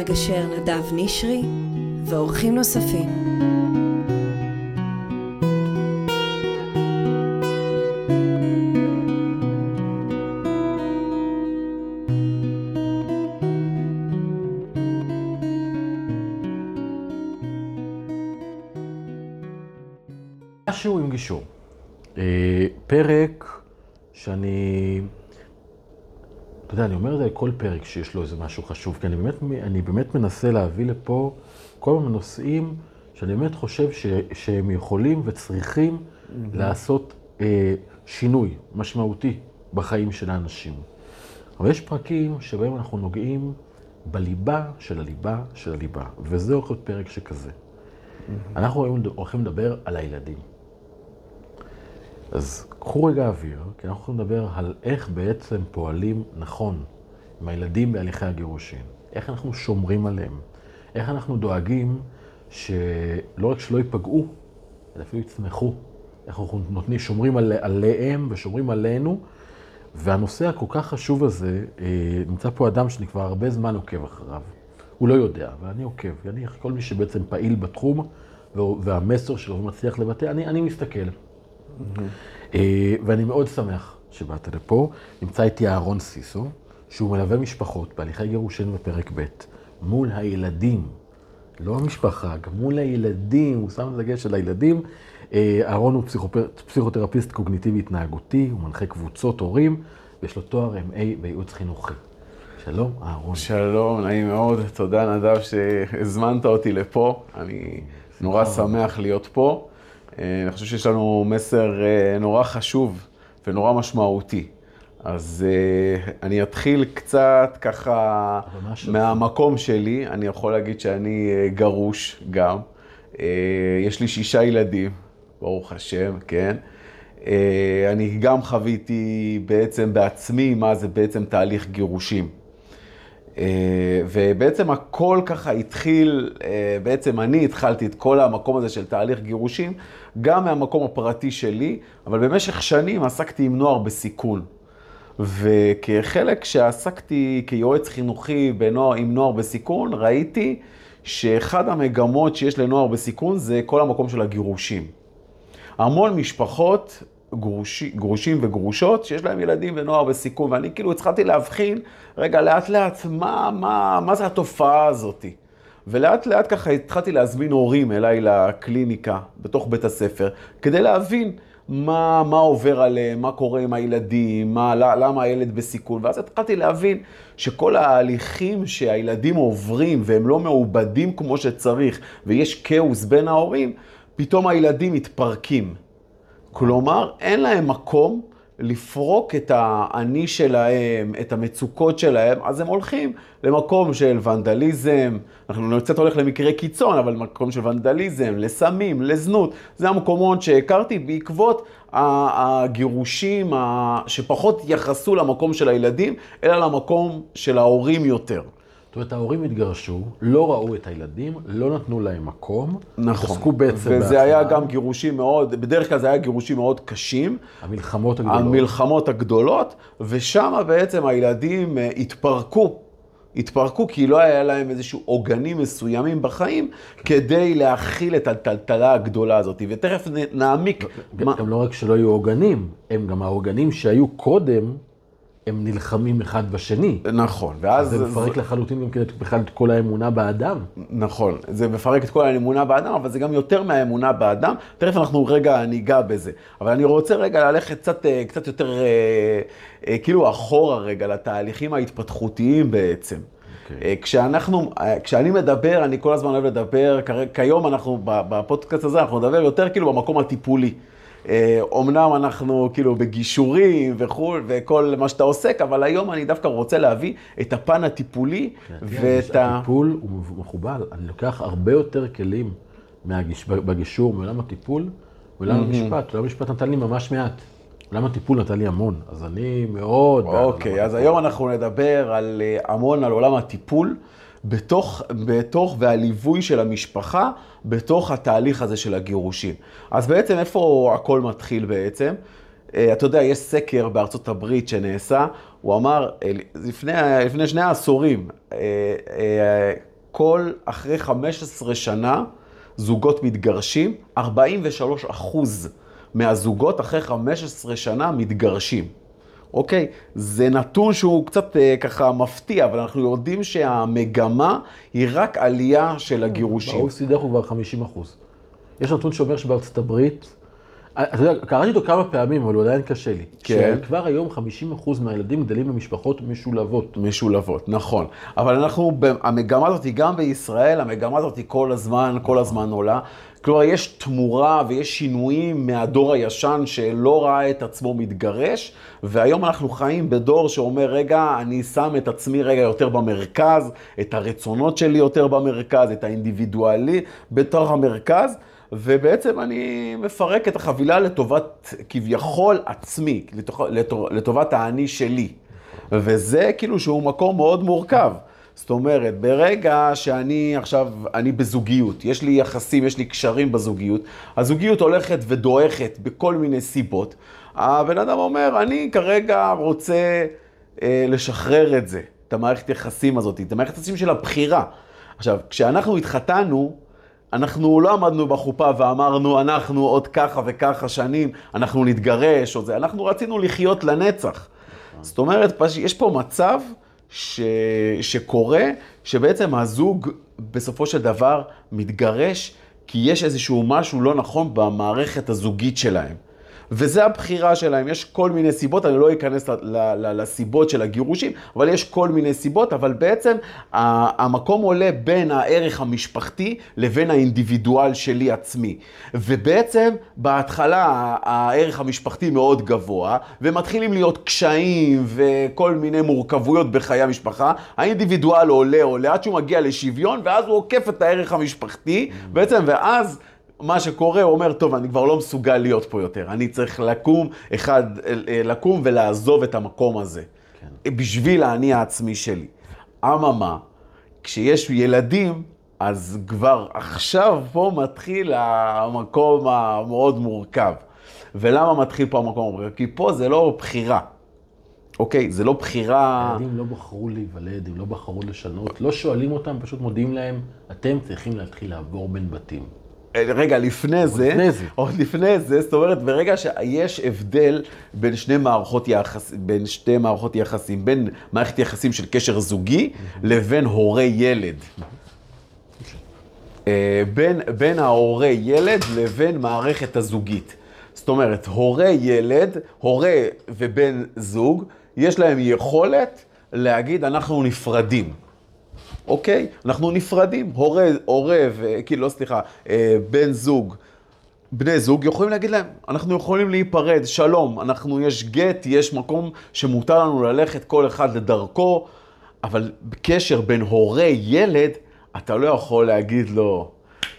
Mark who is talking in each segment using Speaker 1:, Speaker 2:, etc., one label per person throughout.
Speaker 1: המגשר נדב נשרי ואורחים נוספים.
Speaker 2: לכל פרק שיש לו איזה משהו חשוב, כי אני באמת, אני באמת מנסה להביא לפה כל מיני נושאים שאני באמת חושב ש, שהם יכולים וצריכים mm-hmm. לעשות אה, שינוי משמעותי בחיים של האנשים. אבל יש פרקים שבהם אנחנו נוגעים בליבה של הליבה של הליבה, וזה הולך להיות פרק שכזה. Mm-hmm. אנחנו היום הולכים לדבר על הילדים. אז קחו רגע אוויר, כי אנחנו הולכים לדבר על איך בעצם פועלים נכון עם הילדים בהליכי הגירושין. איך אנחנו שומרים עליהם. איך אנחנו דואגים שלא רק שלא ייפגעו, אלא אפילו יצמחו. איך אנחנו נותנים, שומרים על, עליהם ושומרים עלינו. והנושא הכל כך חשוב הזה, אה, נמצא פה אדם שאני כבר הרבה זמן עוקב אחריו. הוא לא יודע, אבל אני עוקב. אני, כל מי שבעצם פעיל בתחום, והמסר שלו מצליח לבטא, אני, אני מסתכל. אה, ואני מאוד שמח שבאת לפה. נמצא איתי אהרון סיסו, שהוא מלווה משפחות בהליכי גירושין בפרק ב', מול הילדים, לא המשפחה, גם מול הילדים, הוא שם דגש על הילדים. אה, אהרון הוא פסיכותרפיסט קוגניטיבי התנהגותי, הוא מנחה קבוצות הורים, ויש לו תואר MA בייעוץ חינוכי. שלום, אהרון.
Speaker 3: שלום, נעים מאוד. תודה, נדב, שהזמנת אותי לפה. אני נורא שמח להיות פה. אה, אני חושב שיש לנו מסר אה, נורא חשוב ונורא משמעותי. אז uh, אני אתחיל קצת ככה מהמקום שלי. אני יכול להגיד שאני uh, גרוש גם. Uh, יש לי שישה ילדים, ברוך השם, כן. Uh, אני גם חוויתי בעצם בעצמי מה זה בעצם תהליך גירושים. אה, ובעצם הכל ככה התחיל, אה, בעצם אני התחלתי את כל המקום הזה של תהליך גירושים, גם מהמקום הפרטי שלי, אבל במשך שנים עסקתי עם נוער בסיכון. וכחלק שעסקתי כיועץ חינוכי בנוער, עם נוער בסיכון, ראיתי שאחד המגמות שיש לנוער בסיכון זה כל המקום של הגירושים. המון משפחות גרושי, גרושים וגרושות שיש להם ילדים ונוער בסיכון, ואני כאילו התחלתי להבחין, רגע, לאט לאט, מה, מה, מה זה התופעה הזאתי? ולאט לאט ככה התחלתי להזמין הורים אליי לקליניקה בתוך בית הספר, כדי להבין מה, מה עובר עליהם, מה קורה עם הילדים, מה, למה הילד בסיכון, ואז התחלתי להבין שכל ההליכים שהילדים עוברים והם לא מעובדים כמו שצריך, ויש כאוס בין ההורים, פתאום הילדים מתפרקים. כלומר, אין להם מקום לפרוק את האני שלהם, את המצוקות שלהם, אז הם הולכים למקום של ונדליזם, אנחנו קצת הולך למקרה קיצון, אבל מקום של ונדליזם, לסמים, לזנות, זה המקומות שהכרתי בעקבות הגירושים שפחות התייחסו למקום של הילדים, אלא למקום של ההורים יותר.
Speaker 2: זאת אומרת, ההורים התגרשו, לא ראו את הילדים, לא נתנו להם מקום.
Speaker 3: נכון. עסקו בעצם וזה בהתחלה. היה גם גירושים מאוד, בדרך כלל זה היה גירושים מאוד קשים.
Speaker 2: המלחמות הגדולות.
Speaker 3: המלחמות הגדולות, ושם בעצם הילדים אה, התפרקו. התפרקו כי לא היה להם איזשהו עוגנים מסוימים בחיים כן. כדי להכיל את הטלטלה הגדולה הזאת. ותכף נעמיק.
Speaker 2: גם, מה... גם לא רק שלא היו עוגנים, הם גם העוגנים שהיו קודם, הם נלחמים אחד בשני.
Speaker 3: נכון,
Speaker 2: ואז... זה מפרק זה... לחלוטין גם בכלל את כל האמונה באדם.
Speaker 3: נכון, זה מפרק את כל האמונה באדם, אבל זה גם יותר מהאמונה באדם. תכף אנחנו רגע ניגע בזה. אבל אני רוצה רגע ללכת קצת, אה, קצת יותר, אה, אה, כאילו אחורה רגע, לתהליכים ההתפתחותיים בעצם. Okay. אוקיי. כשאנחנו, כשאני מדבר, אני כל הזמן אוהב לדבר, כיום אנחנו, בפודקאסט הזה, אנחנו נדבר יותר כאילו במקום הטיפולי. אומנם אנחנו כאילו בגישורים וכו', וכל מה שאתה עוסק, אבל היום אני דווקא רוצה להביא את הפן הטיפולי
Speaker 2: ואת ה... הטיפול הוא מחובל, אני לוקח הרבה יותר כלים מהגיש... בגישור, מעולם הטיפול, מעולם המשפט. עולם המשפט נתן לי ממש מעט. עולם הטיפול נתן לי המון, אז אני מאוד...
Speaker 3: אוקיי, אז היום אנחנו נדבר על אה, המון על עולם הטיפול. בתוך, בתוך, והליווי של המשפחה בתוך התהליך הזה של הגירושים. אז בעצם איפה הכל מתחיל בעצם? אה, אתה יודע, יש סקר בארצות הברית שנעשה, הוא אמר, לפני, לפני שני עשורים, אה, אה, כל, אחרי 15 שנה, זוגות מתגרשים, 43 אחוז מהזוגות אחרי 15 שנה מתגרשים. אוקיי? זה נתון שהוא קצת אה, ככה מפתיע, אבל אנחנו יודעים שהמגמה היא רק עלייה של הגירושים.
Speaker 2: ב-OECD אנחנו כבר 50 אחוז. יש נתון שאומר שבארצות הברית, אתה יודע, קראתי אותו כמה פעמים, אבל הוא עדיין קשה לי.
Speaker 3: כן.
Speaker 2: שכבר היום 50 אחוז מהילדים גדלים במשפחות משולבות.
Speaker 3: משולבות, נכון. אבל אנחנו, המגמה הזאת היא גם בישראל, המגמה הזאת היא כל הזמן, כל הזמן עולה. כלומר, יש תמורה ויש שינויים מהדור הישן שלא ראה את עצמו מתגרש, והיום אנחנו חיים בדור שאומר, רגע, אני שם את עצמי רגע יותר במרכז, את הרצונות שלי יותר במרכז, את האינדיבידואלי בתוך המרכז. ובעצם אני מפרק את החבילה לטובת כביכול עצמי, לטובת האני שלי. וזה כאילו שהוא מקום מאוד מורכב. זאת אומרת, ברגע שאני עכשיו, אני בזוגיות, יש לי יחסים, יש לי קשרים בזוגיות, הזוגיות הולכת ודועכת בכל מיני סיבות. הבן אדם אומר, אני כרגע רוצה אה, לשחרר את זה, את המערכת יחסים הזאת, את המערכת יחסים של הבחירה. עכשיו, כשאנחנו התחתנו, אנחנו לא עמדנו בחופה ואמרנו, אנחנו עוד ככה וככה שנים, אנחנו נתגרש או זה, אנחנו רצינו לחיות לנצח. זאת אומרת, יש פה מצב ש... שקורה, שבעצם הזוג בסופו של דבר מתגרש, כי יש איזשהו משהו לא נכון במערכת הזוגית שלהם. וזה הבחירה שלהם, יש כל מיני סיבות, אני לא אכנס לסיבות של הגירושים, אבל יש כל מיני סיבות, אבל בעצם המקום עולה בין הערך המשפחתי לבין האינדיבידואל שלי עצמי. ובעצם בהתחלה הערך המשפחתי מאוד גבוה, ומתחילים להיות קשיים וכל מיני מורכבויות בחיי המשפחה, האינדיבידואל עולה עולה עד שהוא מגיע לשוויון, ואז הוא עוקף את הערך המשפחתי, בעצם, ואז... מה שקורה, הוא אומר, טוב, אני כבר לא מסוגל להיות פה יותר. אני צריך לקום, אחד, אה, לקום ולעזוב את המקום הזה. כן. בשביל האני העצמי שלי. אממה, כשיש ילדים, אז כבר עכשיו פה מתחיל המקום המאוד מורכב. ולמה מתחיל פה המקום המורכב? כי פה זה לא בחירה. אוקיי? זה לא בחירה...
Speaker 2: הילדים לא בחרו להיוולד, הם לא בחרו לשנות, לא שואלים אותם, פשוט מודיעים להם, אתם צריכים להתחיל לעבור בין בתים.
Speaker 3: רגע, לפני זה,
Speaker 2: לפני זה.
Speaker 3: עוד לפני זה, זאת אומרת, ברגע שיש הבדל בין שני מערכות יחס, בין שתי מערכות יחסים, בין מערכת יחסים של קשר זוגי לבין הורה ילד. אה, בין, בין ההורה ילד לבין מערכת הזוגית. זאת אומרת, הורה ילד, הורה ובן זוג, יש להם יכולת להגיד, אנחנו נפרדים. אוקיי? אנחנו נפרדים. הורה, הורה. כאילו, לא סליחה, אה, בן זוג, בני זוג, יכולים להגיד להם, אנחנו יכולים להיפרד, שלום, אנחנו, יש גט, יש מקום שמותר לנו ללכת כל אחד לדרכו, אבל בקשר בין הורה-ילד, אתה לא יכול להגיד לו,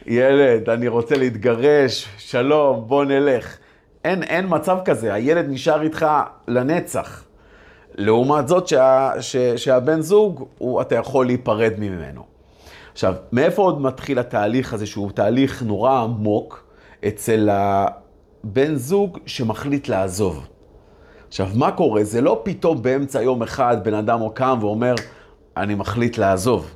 Speaker 3: ילד, אני רוצה להתגרש, שלום, בוא נלך. אין, אין מצב כזה, הילד נשאר איתך לנצח. לעומת זאת שה, ש, שהבן זוג, הוא, אתה יכול להיפרד ממנו. עכשיו, מאיפה עוד מתחיל התהליך הזה, שהוא תהליך נורא עמוק אצל הבן זוג שמחליט לעזוב? עכשיו, מה קורה? זה לא פתאום באמצע יום אחד בן אדם הוא קם ואומר, אני מחליט לעזוב,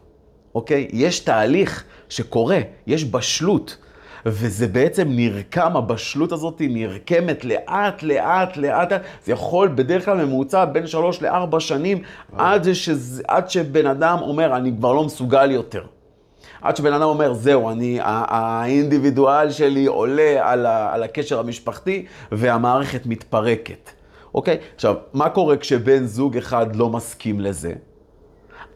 Speaker 3: אוקיי? יש תהליך שקורה, יש בשלות. וזה בעצם נרקם, הבשלות הזאת נרקמת לאט, לאט, לאט, זה יכול בדרך כלל ממוצע בין שלוש לארבע שנים, עד, שזה, עד שבן אדם אומר, אני כבר לא מסוגל יותר. עד שבן אדם אומר, זהו, אני, האינדיבידואל שלי עולה על, ה, על הקשר המשפחתי והמערכת מתפרקת. אוקיי? עכשיו, מה קורה כשבן זוג אחד לא מסכים לזה?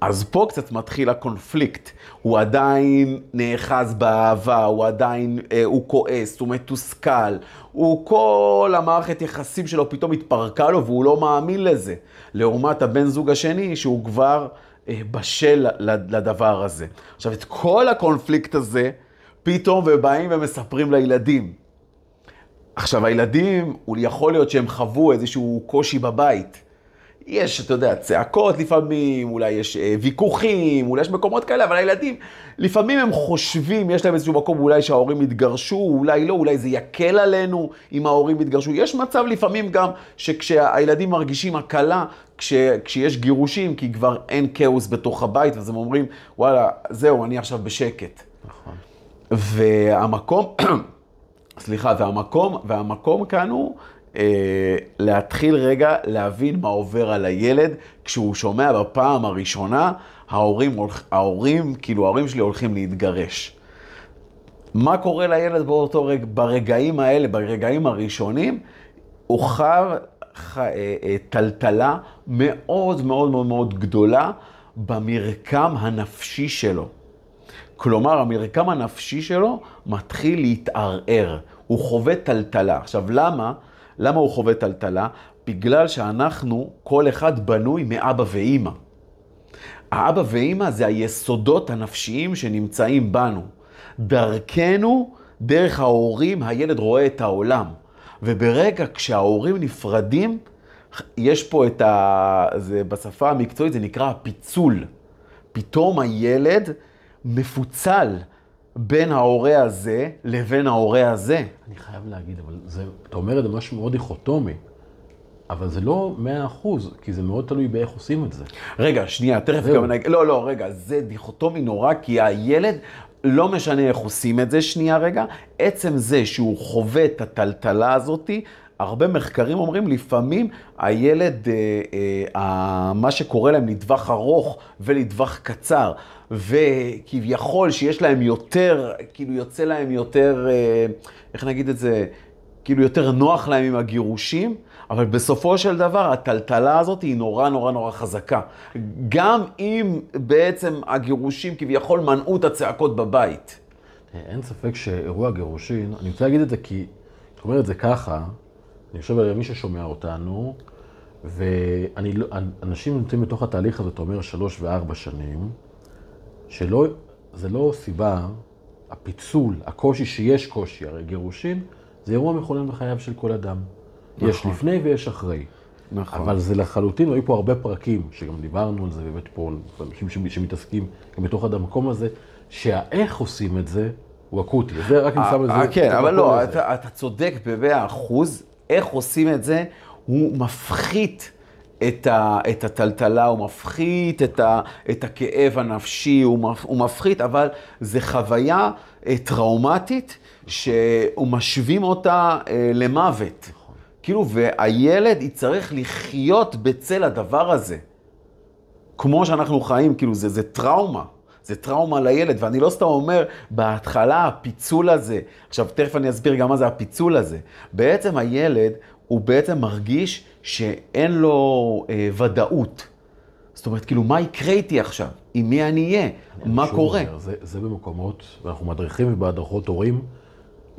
Speaker 3: אז פה קצת מתחיל הקונפליקט. הוא עדיין נאחז באהבה, הוא עדיין, אה, הוא כועס, הוא מתוסכל, הוא כל המערכת יחסים שלו פתאום התפרקה לו והוא לא מאמין לזה. לעומת הבן זוג השני שהוא כבר אה, בשל לדבר הזה. עכשיו, את כל הקונפליקט הזה, פתאום ובאים ומספרים לילדים. עכשיו, הילדים, יכול להיות שהם חוו איזשהו קושי בבית. יש, אתה יודע, צעקות לפעמים, אולי יש אה, ויכוחים, אולי יש מקומות כאלה, אבל הילדים, לפעמים הם חושבים, יש להם איזשהו מקום אולי שההורים יתגרשו, אולי לא, אולי זה יקל עלינו אם ההורים יתגרשו. יש מצב לפעמים גם שכשהילדים מרגישים הקלה, כש, כשיש גירושים, כי כבר אין כאוס בתוך הבית, אז הם אומרים, וואלה, זהו, אני עכשיו בשקט.
Speaker 2: נכון.
Speaker 3: והמקום, סליחה, והמקום, והמקום כאן הוא להתחיל רגע להבין מה עובר על הילד כשהוא שומע בפעם הראשונה, ההורים, ההורים, כאילו ההורים שלי הולכים להתגרש. מה קורה לילד באותו רגע, ברגעים האלה, ברגעים הראשונים, הוא חר ח- אה, אה, טלטלה מאוד מאוד מאוד מאוד גדולה במרקם הנפשי שלו. כלומר, המרקם הנפשי שלו מתחיל להתערער, הוא חווה טלטלה. עכשיו, למה? למה הוא חווה טלטלה? בגלל שאנחנו, כל אחד בנוי מאבא ואימא. האבא ואימא זה היסודות הנפשיים שנמצאים בנו. דרכנו, דרך ההורים, הילד רואה את העולם. וברגע כשההורים נפרדים, יש פה את ה... זה בשפה המקצועית זה נקרא הפיצול. פתאום הילד מפוצל בין ההורה הזה לבין ההורה הזה.
Speaker 2: אני חייב להגיד, אבל זה, אתה אומר את זה משהו מאוד דיכוטומי, אבל זה לא מאה אחוז, כי זה מאוד תלוי באיך עושים את זה.
Speaker 3: רגע, שנייה, תכף. גם נגיד, לא, לא, רגע, זה דיכוטומי נורא, כי הילד, לא משנה איך עושים את זה, שנייה רגע, עצם זה שהוא חווה את הטלטלה הזאתי, הרבה מחקרים אומרים, לפעמים הילד, אה, אה, מה שקורה להם לטווח ארוך ולטווח קצר, וכביכול שיש להם יותר, כאילו יוצא להם יותר, אה, איך נגיד את זה, כאילו יותר נוח להם עם הגירושים, אבל בסופו של דבר הטלטלה הזאת היא נורא נורא נורא חזקה. גם אם בעצם הגירושים כביכול מנעו את הצעקות בבית.
Speaker 2: אין ספק שאירוע גירושין, אני רוצה להגיד את זה כי, אתה אומר את זה ככה, אני חושב על מי ששומע אותנו, ואני לא, נמצאים בתוך התהליך הזה, אתה אומר, שלוש וארבע שנים, שלא, זה לא סיבה, הפיצול, הקושי שיש קושי, הרי גירושין זה אירוע מכונן בחייו של כל אדם. נכון. יש לפני ויש אחרי.
Speaker 3: נכון.
Speaker 2: אבל זה לחלוטין, היו פה הרבה פרקים, שגם דיברנו על זה, באמת פה, אנשים שמ- שמתעסקים גם בתוך המקום הזה, שהאיך עושים את זה הוא אקוטי. זה רק אני שם את זה.
Speaker 3: אה, כן,
Speaker 2: את
Speaker 3: אבל
Speaker 2: המקום
Speaker 3: לא,
Speaker 2: הזה.
Speaker 3: אתה, אתה צודק במאה אחוז. איך עושים את זה? הוא מפחית את, ה, את הטלטלה, הוא מפחית את, ה, את הכאב הנפשי, הוא, מפ, הוא מפחית, אבל זו חוויה אה, טראומטית שהוא משווים אותה אה, למוות. כאילו, והילד יצטרך לחיות בצל הדבר הזה. כמו שאנחנו חיים, כאילו זה, זה טראומה. זה טראומה לילד, ואני לא סתם אומר, בהתחלה הפיצול הזה, עכשיו תכף אני אסביר גם מה זה הפיצול הזה. בעצם הילד, הוא בעצם מרגיש שאין לו אה, ודאות. זאת אומרת, כאילו, מה יקרה איתי עכשיו? עם מי אני אהיה? מה קורה?
Speaker 2: אומר, זה, זה במקומות, ואנחנו מדריכים ובהדרכות הורים,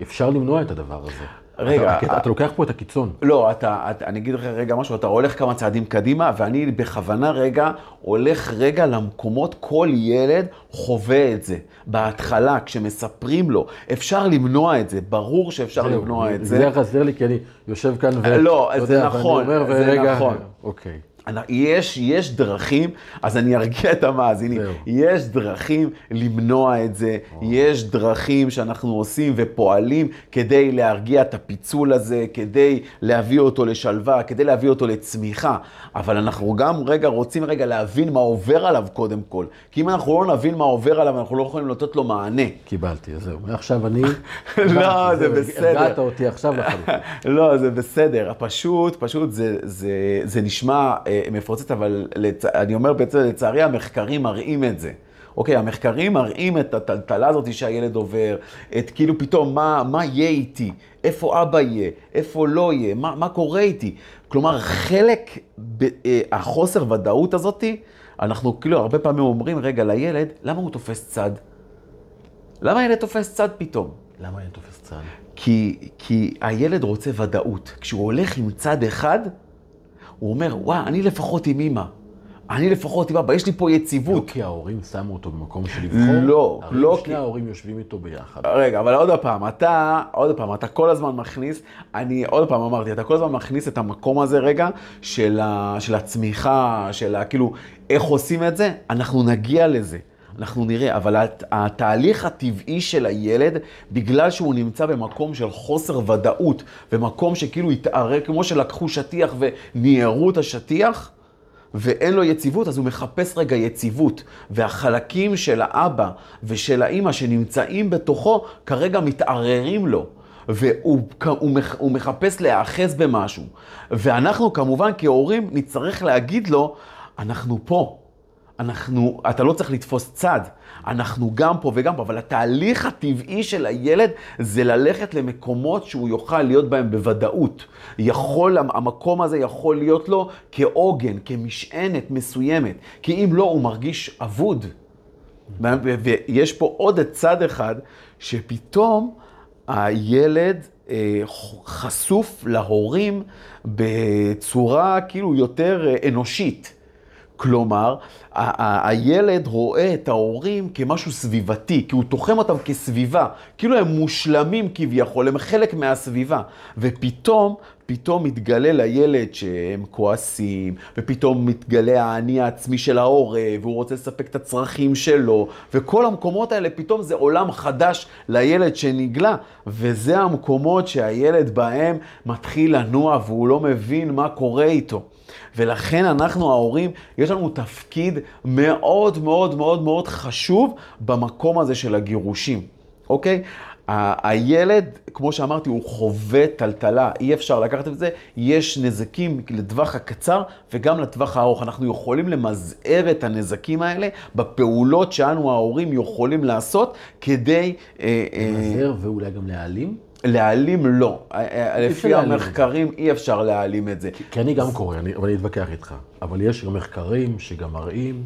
Speaker 2: אפשר למנוע את הדבר הזה.
Speaker 3: רגע,
Speaker 2: אתה,
Speaker 3: אה-
Speaker 2: אתה לוקח פה את הקיצון.
Speaker 3: לא, אתה, אתה, אני אגיד לך רגע משהו, אתה הולך כמה צעדים קדימה, ואני בכוונה רגע הולך רגע למקומות, כל ילד חווה את זה. בהתחלה, כשמספרים לו, אפשר למנוע את זה, ברור שאפשר
Speaker 2: זהו,
Speaker 3: למנוע את
Speaker 2: זה
Speaker 3: זה.
Speaker 2: חסר לי, כי אני יושב כאן ו...
Speaker 3: לא,
Speaker 2: אתה
Speaker 3: זה
Speaker 2: יודע,
Speaker 3: נכון, זה
Speaker 2: ורגע,
Speaker 3: נכון.
Speaker 2: אוקיי.
Speaker 3: יש, יש דרכים, אז אני ארגיע את המאזינים,
Speaker 2: זהו.
Speaker 3: יש דרכים למנוע את זה, יש דרכים שאנחנו עושים ופועלים כדי להרגיע את הפיצול הזה, כדי להביא אותו לשלווה, כדי להביא אותו לצמיחה, אבל אנחנו גם רגע רוצים רגע להבין מה עובר עליו קודם כל, כי אם אנחנו לא נבין מה עובר עליו, אנחנו לא יכולים לתת לו מענה.
Speaker 2: קיבלתי, אז זהו. מעכשיו אני...
Speaker 3: לא, זה
Speaker 2: זהו,
Speaker 3: בסדר.
Speaker 2: הרגעת אותי עכשיו לחלוטין.
Speaker 3: לא, זה בסדר, פשוט, פשוט זה, זה, זה נשמע אה, מפוצץ, אבל לצ... אני אומר בעצם, לצערי המחקרים מראים את זה. אוקיי, המחקרים מראים את הטלטלה הזאת שהילד עובר, את כאילו פתאום מה, מה יהיה איתי, איפה אבא יהיה, איפה לא יהיה, מה, מה קורה איתי. כלומר, חלק, ב, אה, החוסר ודאות הזאתי, אנחנו כאילו הרבה פעמים אומרים, רגע, לילד, למה הוא תופס צד? למה הילד תופס צד פתאום?
Speaker 2: למה אני תופס צד?
Speaker 3: כי, כי הילד רוצה ודאות. כשהוא הולך עם צד אחד, הוא אומר, וואה, אני לפחות עם אימא. אני לפחות, טיפה, יש לי פה
Speaker 2: לא
Speaker 3: יציבות.
Speaker 2: כי ההורים שמו אותו במקום של לבחור.
Speaker 3: לא, לא
Speaker 2: שני
Speaker 3: כי-
Speaker 2: ההורים יושבים איתו ביחד.
Speaker 3: רגע, אבל עוד פעם, אתה, עוד פעם, אתה כל הזמן מכניס, אני עוד פעם אמרתי, אתה כל הזמן מכניס את המקום הזה רגע של, ה, של הצמיחה, של ה, כאילו, איך עושים את זה, אנחנו נגיע לזה. אנחנו נראה, אבל הת- התהליך הטבעי של הילד, בגלל שהוא נמצא במקום של חוסר ודאות, ומקום שכאילו התערער, כמו שלקחו שטיח וניירו את השטיח, ואין לו יציבות, אז הוא מחפש רגע יציבות. והחלקים של האבא ושל האימא שנמצאים בתוכו, כרגע מתערערים לו. והוא הוא, הוא מחפש להיאחז במשהו. ואנחנו כמובן כהורים נצטרך להגיד לו, אנחנו פה. אנחנו, אתה לא צריך לתפוס צד, אנחנו גם פה וגם פה, אבל התהליך הטבעי של הילד זה ללכת למקומות שהוא יוכל להיות בהם בוודאות. יכול, המקום הזה יכול להיות לו כעוגן, כמשענת מסוימת, כי אם לא, הוא מרגיש אבוד. ויש פה עוד צד אחד, שפתאום הילד אה, חשוף להורים בצורה כאילו יותר אה, אנושית. כלומר, הילד רואה את ההורים כמשהו סביבתי, כי הוא תוחם אותם כסביבה, כאילו הם מושלמים כביכול, הם חלק מהסביבה. ופתאום, פתאום מתגלה לילד שהם כועסים, ופתאום מתגלה האני העצמי של ההורה, והוא רוצה לספק את הצרכים שלו, וכל המקומות האלה, פתאום זה עולם חדש לילד שנגלה, וזה המקומות שהילד בהם מתחיל לנוע והוא לא מבין מה קורה איתו. ולכן אנחנו ההורים, יש לנו תפקיד מאוד מאוד מאוד מאוד חשוב במקום הזה של הגירושים, אוקיי? הילד, כמו שאמרתי, הוא חווה טלטלה, אי אפשר לקחת את זה, יש נזקים לטווח הקצר וגם לטווח הארוך. אנחנו יכולים למזער את הנזקים האלה בפעולות שאנו ההורים יכולים לעשות כדי... אה, אה,
Speaker 2: למזער ואולי גם להעלים.
Speaker 3: להעלים לא. אה, אה, לפי. המחקרים אי אפשר להעלים את זה.
Speaker 2: כי אני גם קורא, אבל אני אתווכח איתך. אבל יש גם מחקרים שגם מראים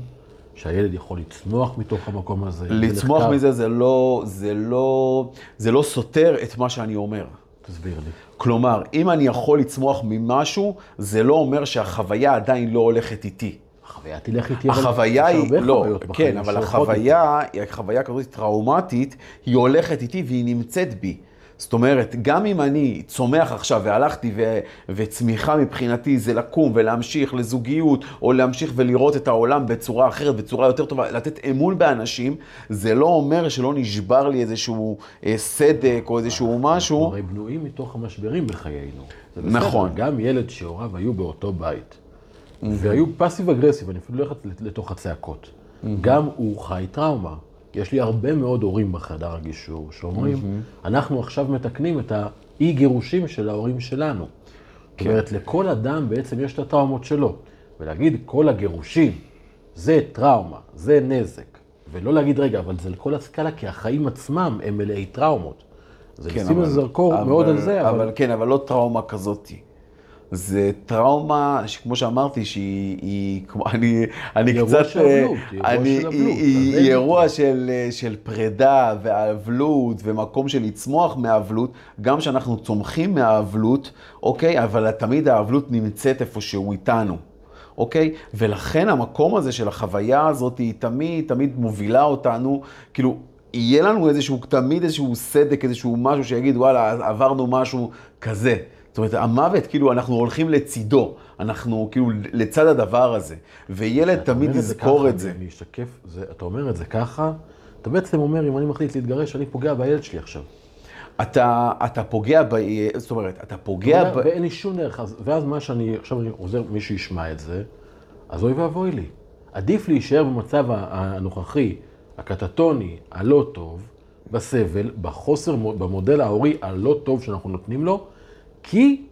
Speaker 2: שהילד יכול לצמוח מתוך המקום הזה. זה
Speaker 3: לצמוח. מזה זה לא, זה לא, זה לא סותר את מה שאני אומר.
Speaker 2: תסביר לי.
Speaker 3: כלומר, אם אני יכול לצמוח ממשהו, זה לא אומר שהחוויה עדיין לא הולכת איתי.
Speaker 2: החוויה תלך איתי, אבל
Speaker 3: החוויה היא, לא, כן, אבל. החוויה, היא חוויה כזאת טראומטית, היא הולכת איתי והיא נמצאת בי. זאת אומרת, גם אם אני צומח עכשיו והלכתי ו- וצמיחה מבחינתי זה לקום ולהמשיך לזוגיות, או להמשיך ולראות את העולם בצורה אחרת, בצורה יותר טובה, לתת אמון באנשים, זה לא אומר שלא נשבר לי איזשהו אה, סדק או איזשהו משהו.
Speaker 2: אנחנו הרי בנויים מתוך המשברים בחיינו.
Speaker 3: נכון.
Speaker 2: גם ילד שהוריו היו באותו בית, והיו פאסיב אגרסיב, אני אפילו לא הולך לתוך הצעקות. גם הוא חי טראומה. יש לי הרבה מאוד הורים בחדר הגישור שאומרים, אנחנו עכשיו מתקנים את האי גירושים של ההורים שלנו. זאת אומרת, לכל אדם בעצם יש את הטראומות שלו. ולהגיד, כל הגירושים זה טראומה, זה נזק. ולא להגיד, רגע, אבל זה לכל הסקאלה, כי החיים עצמם הם מלאי טראומות. זה
Speaker 3: כן,
Speaker 2: לשים
Speaker 3: אבל-
Speaker 2: זרקור
Speaker 3: אבל-
Speaker 2: מאוד על זה, אבל...
Speaker 3: אבל כן, אבל לא טראומה כזאתי. זה טראומה, שכמו שאמרתי, שהיא, היא, כמו, אני, אני
Speaker 2: היא
Speaker 3: קצת,
Speaker 2: של אבלות, היא
Speaker 3: אני,
Speaker 2: של
Speaker 3: היא,
Speaker 2: אבלות,
Speaker 3: היא, היא אירוע. של, של פרידה ואבלות ומקום של לצמוח מאבלות, גם שאנחנו צומחים מהאבלות, אוקיי? אבל תמיד האבלות נמצאת איפשהו איתנו. אוקיי? ולכן המקום הזה של החוויה הזאת היא תמיד, תמיד מובילה אותנו, כאילו, יהיה לנו איזשהו, תמיד איזשהו סדק, איזשהו משהו שיגיד, וואלה, עברנו משהו כזה. זאת אומרת, המוות, כאילו, אנחנו הולכים לצידו, אנחנו כאילו לצד הדבר הזה. וילד
Speaker 2: אתה
Speaker 3: תמיד יזכור את זה.
Speaker 2: אני אשתקף, זה, אתה אומר את זה ככה, אתה בעצם אומר, אם אני מחליט להתגרש, אני פוגע בילד שלי עכשיו.
Speaker 3: אתה, אתה פוגע ב... זאת אומרת, אתה פוגע ב...
Speaker 2: ואין לי שום דרך, אז, ואז מה שאני, עכשיו אני עוזר, מי שישמע את זה, אז אוי ואבוי לי. עדיף להישאר במצב הנוכחי, הקטטוני, הלא טוב, בסבל, בחוסר, מו- במודל ההורי הלא טוב שאנחנו נותנים לו, כי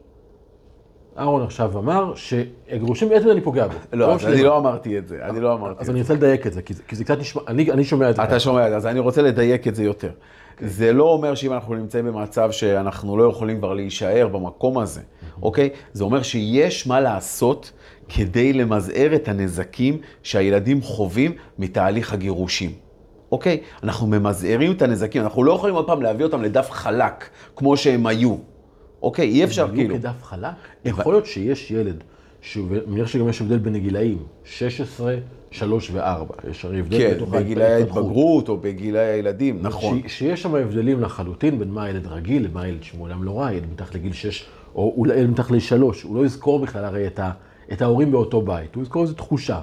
Speaker 2: אהרון עכשיו אמר שהגירושים בעצם אני פוגע בו.
Speaker 3: לא,
Speaker 2: לא
Speaker 3: אז. אני לא אמרתי את זה, אני לא אמרתי את
Speaker 2: אז
Speaker 3: זה.
Speaker 2: אני רוצה לדייק את זה, כי זה, זה קצת נשמע, אני, שומע את זה.
Speaker 3: אתה. שומע, אז אני רוצה לדייק את זה יותר. זה לא אומר שאם אנחנו נמצאים במצב שאנחנו לא יכולים כבר להישאר במקום הזה, אוקיי? זה אומר שיש מה לעשות כדי למזער את הנזקים שהילדים חווים מתהליך הגירושים. אוקיי? אנחנו ממזערים את הנזקים, אנחנו לא יכולים עוד פעם להביא אותם לדף חלק, כמו שהם היו. אוקיי? אי אפשר
Speaker 2: הם
Speaker 3: כאילו.
Speaker 2: היו כדף חלק. יכול להיות שיש ילד ואני מניח שגם יש הבדל בין הגילאים, 16, 3 ו-4. יש הרי הבדל
Speaker 3: כן,
Speaker 2: בתוך
Speaker 3: בגילאי. ההתבגרות או בגילאי הילדים, נכון.
Speaker 2: ש- שיש שם הבדלים לחלוטין בין מה ילד רגיל למה ילד שמעולם לא ראה, ילד מתחת לגיל 6, או ילד מתחת לגיל 3, הוא לא יזכור בכלל הרי את, ה, את ההורים באותו בית, הוא יזכור איזו תחושה.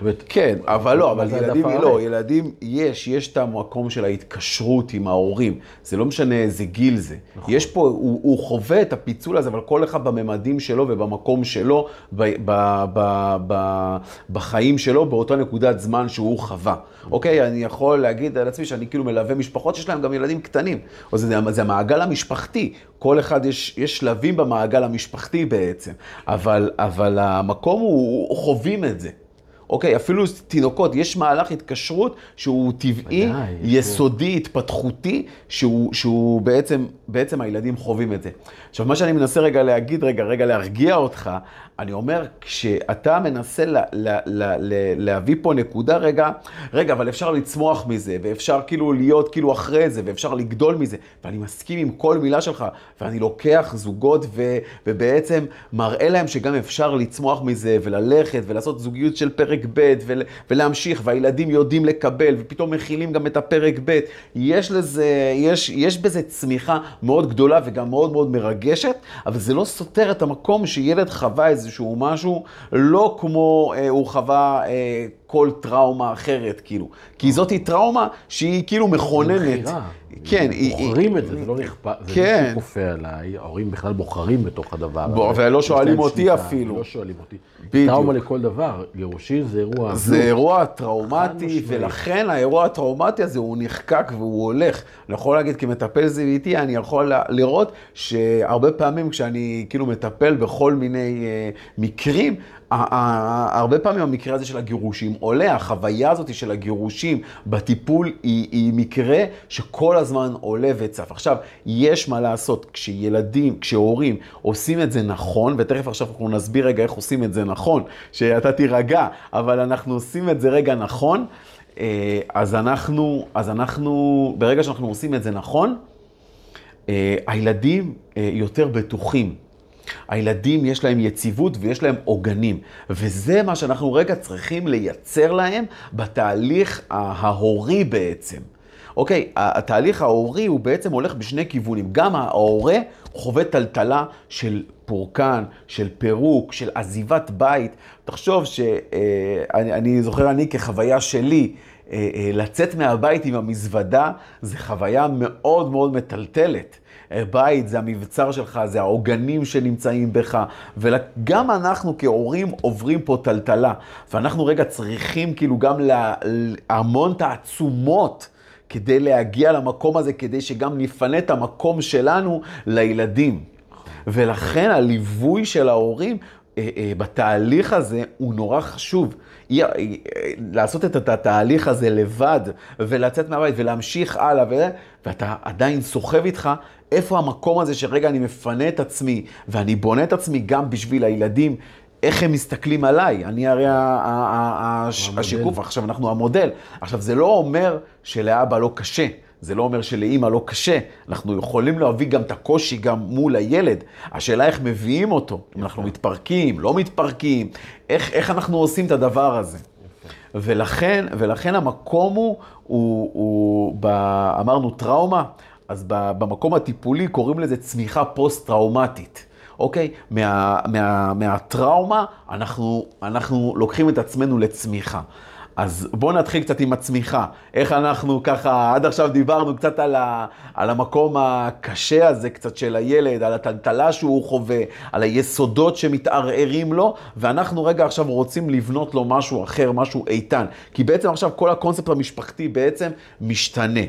Speaker 2: אומרת,
Speaker 3: כן, אבל לא, אבל ילדים, לא? ילדים, יש, יש את המקום של ההתקשרות עם ההורים. זה לא משנה איזה גיל זה.
Speaker 2: נכון.
Speaker 3: יש פה, הוא, הוא חווה את הפיצול הזה, אבל כל אחד בממדים שלו ובמקום שלו, ב, ב, ב, ב, בחיים שלו, באותה נקודת זמן שהוא חווה. אוקיי, אני יכול להגיד על עצמי שאני כאילו מלווה משפחות שיש להם גם ילדים קטנים. או זה, זה המעגל המשפחתי. כל אחד, יש, יש שלבים במעגל המשפחתי בעצם. אבל, אבל המקום הוא, הוא חווים את זה. אוקיי, אפילו תינוקות, יש מהלך התקשרות שהוא טבעי,
Speaker 2: ודאי, יש
Speaker 3: יסודי, התפתחותי, שהוא, שהוא בעצם, בעצם הילדים חווים את זה. עכשיו, מה שאני מנסה רגע להגיד, רגע, רגע להרגיע אותך, אני אומר, כשאתה מנסה לה, לה, לה, לה, להביא פה נקודה, רגע, רגע, אבל אפשר לצמוח מזה, ואפשר כאילו להיות כאילו אחרי זה, ואפשר לגדול מזה, ואני מסכים עם כל מילה שלך, ואני לוקח זוגות ו, ובעצם מראה להם שגם אפשר לצמוח מזה, וללכת, ולעשות זוגיות של פרק ב', ול, ולהמשיך, והילדים יודעים לקבל, ופתאום מכילים גם את הפרק ב'. יש לזה, יש, יש בזה צמיחה מאוד גדולה וגם מאוד מאוד מרגשת, אבל זה לא סותר את המקום שילד חווה איזשהו משהו, לא כמו אה, הוא חווה אה, כל טראומה אחרת, כאילו. כי זאתי טראומה שהיא כאילו מכוננת. כן, היא-
Speaker 2: בוחרים את זה, זה לא נכפה, זה
Speaker 3: כן.
Speaker 2: מישהו כופה עליי, ההורים בכלל בוחרים בתוך הדבר הזה.
Speaker 3: ולא שואלים אותי אפילו.
Speaker 2: לא שואלים אותי.
Speaker 3: בדיוק.
Speaker 2: טראומה לכל דבר, גירושין זה אירוע...
Speaker 3: זה אירוע טראומטי. ולכן האירוע הטראומטי הזה הוא נחקק והוא הולך. אני יכול להגיד, כמטפל זיוויתי, אני יכול לראות שהרבה פעמים כשאני כאילו מטפל בכל מיני אה, מקרים, הרבה פעמים המקרה הזה של הגירושים עולה, החוויה הזאת של הגירושים בטיפול היא, היא מקרה שכל הזמן עולה וצף. עכשיו, יש מה לעשות כשילדים, כשהורים עושים את זה נכון, ותכף עכשיו אנחנו נסביר רגע איך עושים את זה נכון, שאתה תירגע, אבל אנחנו עושים את זה רגע נכון, אה, אז אנחנו, אז אנחנו, ברגע שאנחנו עושים את זה נכון, אה, הילדים אה, יותר בטוחים. הילדים יש להם יציבות ויש להם עוגנים, וזה מה שאנחנו רגע צריכים לייצר להם בתהליך ההורי בעצם. אוקיי, התהליך ההורי הוא בעצם הולך בשני כיוונים. גם ההורה חווה טלטלה של פורקן, של פירוק, של עזיבת בית. תחשוב שאני אני זוכר, אני כחוויה שלי, אה, אה, לצאת מהבית עם המזוודה, זה חוויה מאוד מאוד מטלטלת. בית זה המבצר שלך, זה העוגנים שנמצאים בך, וגם אנחנו כהורים עוברים פה טלטלה. ואנחנו רגע צריכים כאילו גם לה, המון תעצומות. כדי להגיע למקום הזה, כדי שגם נפנה את המקום שלנו לילדים. ולכן הליווי של ההורים בתהליך הזה הוא נורא חשוב. אה, אה, לעשות את התהליך הזה לבד, ולצאת מהבית ולהמשיך הלאה, ו... ואתה עדיין סוחב איתך, איפה המקום הזה שרגע אני מפנה את עצמי, ואני בונה את עצמי גם בשביל הילדים. איך הם מסתכלים עליי, אני הרי. השיקוף, עכשיו אנחנו המודל. עכשיו זה לא אומר שלאבא לא קשה, זה לא אומר שלאימא לא קשה. אנחנו יכולים להביא גם את הקושי גם מול הילד. השאלה איך מביאים אותו, אם אנחנו מתפרקים, לא מתפרקים, איך, איך אנחנו עושים את הדבר הזה. ולכן, ולכן המקום הוא, הוא, הוא ב, אמרנו טראומה, אז ב, במקום הטיפולי קוראים לזה צמיחה פוסט-טראומטית. אוקיי? מה, מה, מהטראומה אנחנו, אנחנו לוקחים את עצמנו לצמיחה. אז בואו נתחיל קצת עם הצמיחה. איך אנחנו ככה, עד עכשיו דיברנו קצת על, ה, על המקום הקשה הזה קצת של הילד, על הטלטלה שהוא חווה, על היסודות שמתערערים לו, ואנחנו רגע עכשיו רוצים לבנות לו משהו אחר, משהו איתן. כי בעצם עכשיו כל הקונספט המשפחתי בעצם משתנה.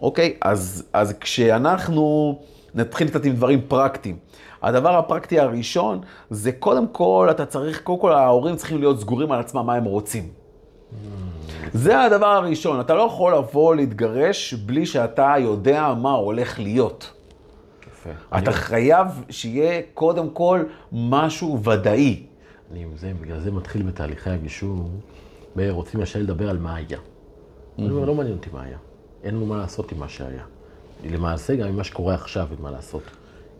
Speaker 3: אוקיי? אז, אז כשאנחנו נתחיל קצת עם דברים פרקטיים. הדבר הפרקטי הראשון זה קודם כל, אתה צריך, קודם כל ההורים צריכים להיות סגורים על עצמם מה הם רוצים. זה הדבר הראשון, אתה לא יכול לבוא להתגרש בלי שאתה יודע מה הולך להיות.
Speaker 2: יפה.
Speaker 3: אתה חייב שיהיה קודם כל משהו ודאי.
Speaker 2: אני עם זה, בגלל זה מתחיל בתהליכי הגישור, רוצים ישר לדבר על מה היה. אני אומר, לא מעניין אותי מה היה. אין לנו מה לעשות עם מה שהיה. למעשה, גם עם מה שקורה עכשיו אין מה לעשות.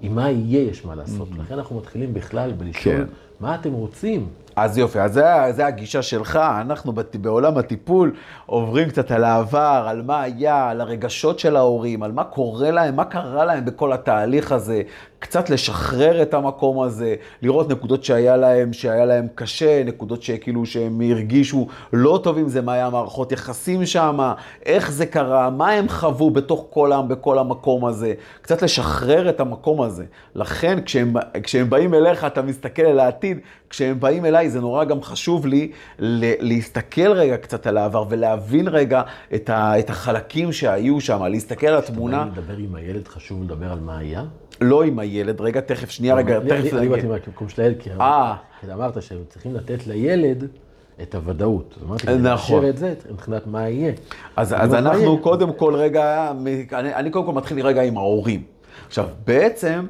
Speaker 2: עם מה יהיה יש מה לעשות. לכן אנחנו מתחילים בכלל בלשאול
Speaker 3: כן.
Speaker 2: מה אתם רוצים?
Speaker 3: אז יופי, אז זה הגישה שלך, אנחנו בת- בעולם הטיפול עוברים קצת על העבר, על מה היה, על הרגשות של ההורים, על מה קורה להם, מה קרה להם בכל התהליך הזה, קצת לשחרר את המקום הזה, לראות נקודות שהיה להם, שהיה להם קשה, נקודות שכאילו שהם הרגישו לא טוב עם זה, מה היה מערכות יחסים שם, איך זה קרה, מה הם חוו בתוך כל העם, בכל המקום הזה, קצת לשחרר את המקום הזה. לכן כשהם, כשהם באים אליך, אתה מסתכל על העתיד, כשהם באים אליי, זה נורא גם חשוב לי להסתכל רגע קצת על העבר ולהבין רגע את, ה- את החלקים שהיו שם, להסתכל על התמונה,
Speaker 2: כשאתה לדבר עם הילד, חשוב לדבר על מה היה?
Speaker 3: לא עם הילד, רגע, תכף, שנייה, רגע,
Speaker 2: אני-
Speaker 3: תכף
Speaker 2: אני-. באתי מהמקום של הילד, כי
Speaker 3: אה.
Speaker 2: כי אמרת שהם צריכים לתת לילד את הוודאות. אמרתי,
Speaker 3: נכון.
Speaker 2: נכון. את זה, מבחינת מה יהיה.
Speaker 3: אז, אנחנו? קודם כל רגע, אני, אני קודם כל מתחיל רגע עם ההורים. עכשיו, בעצם,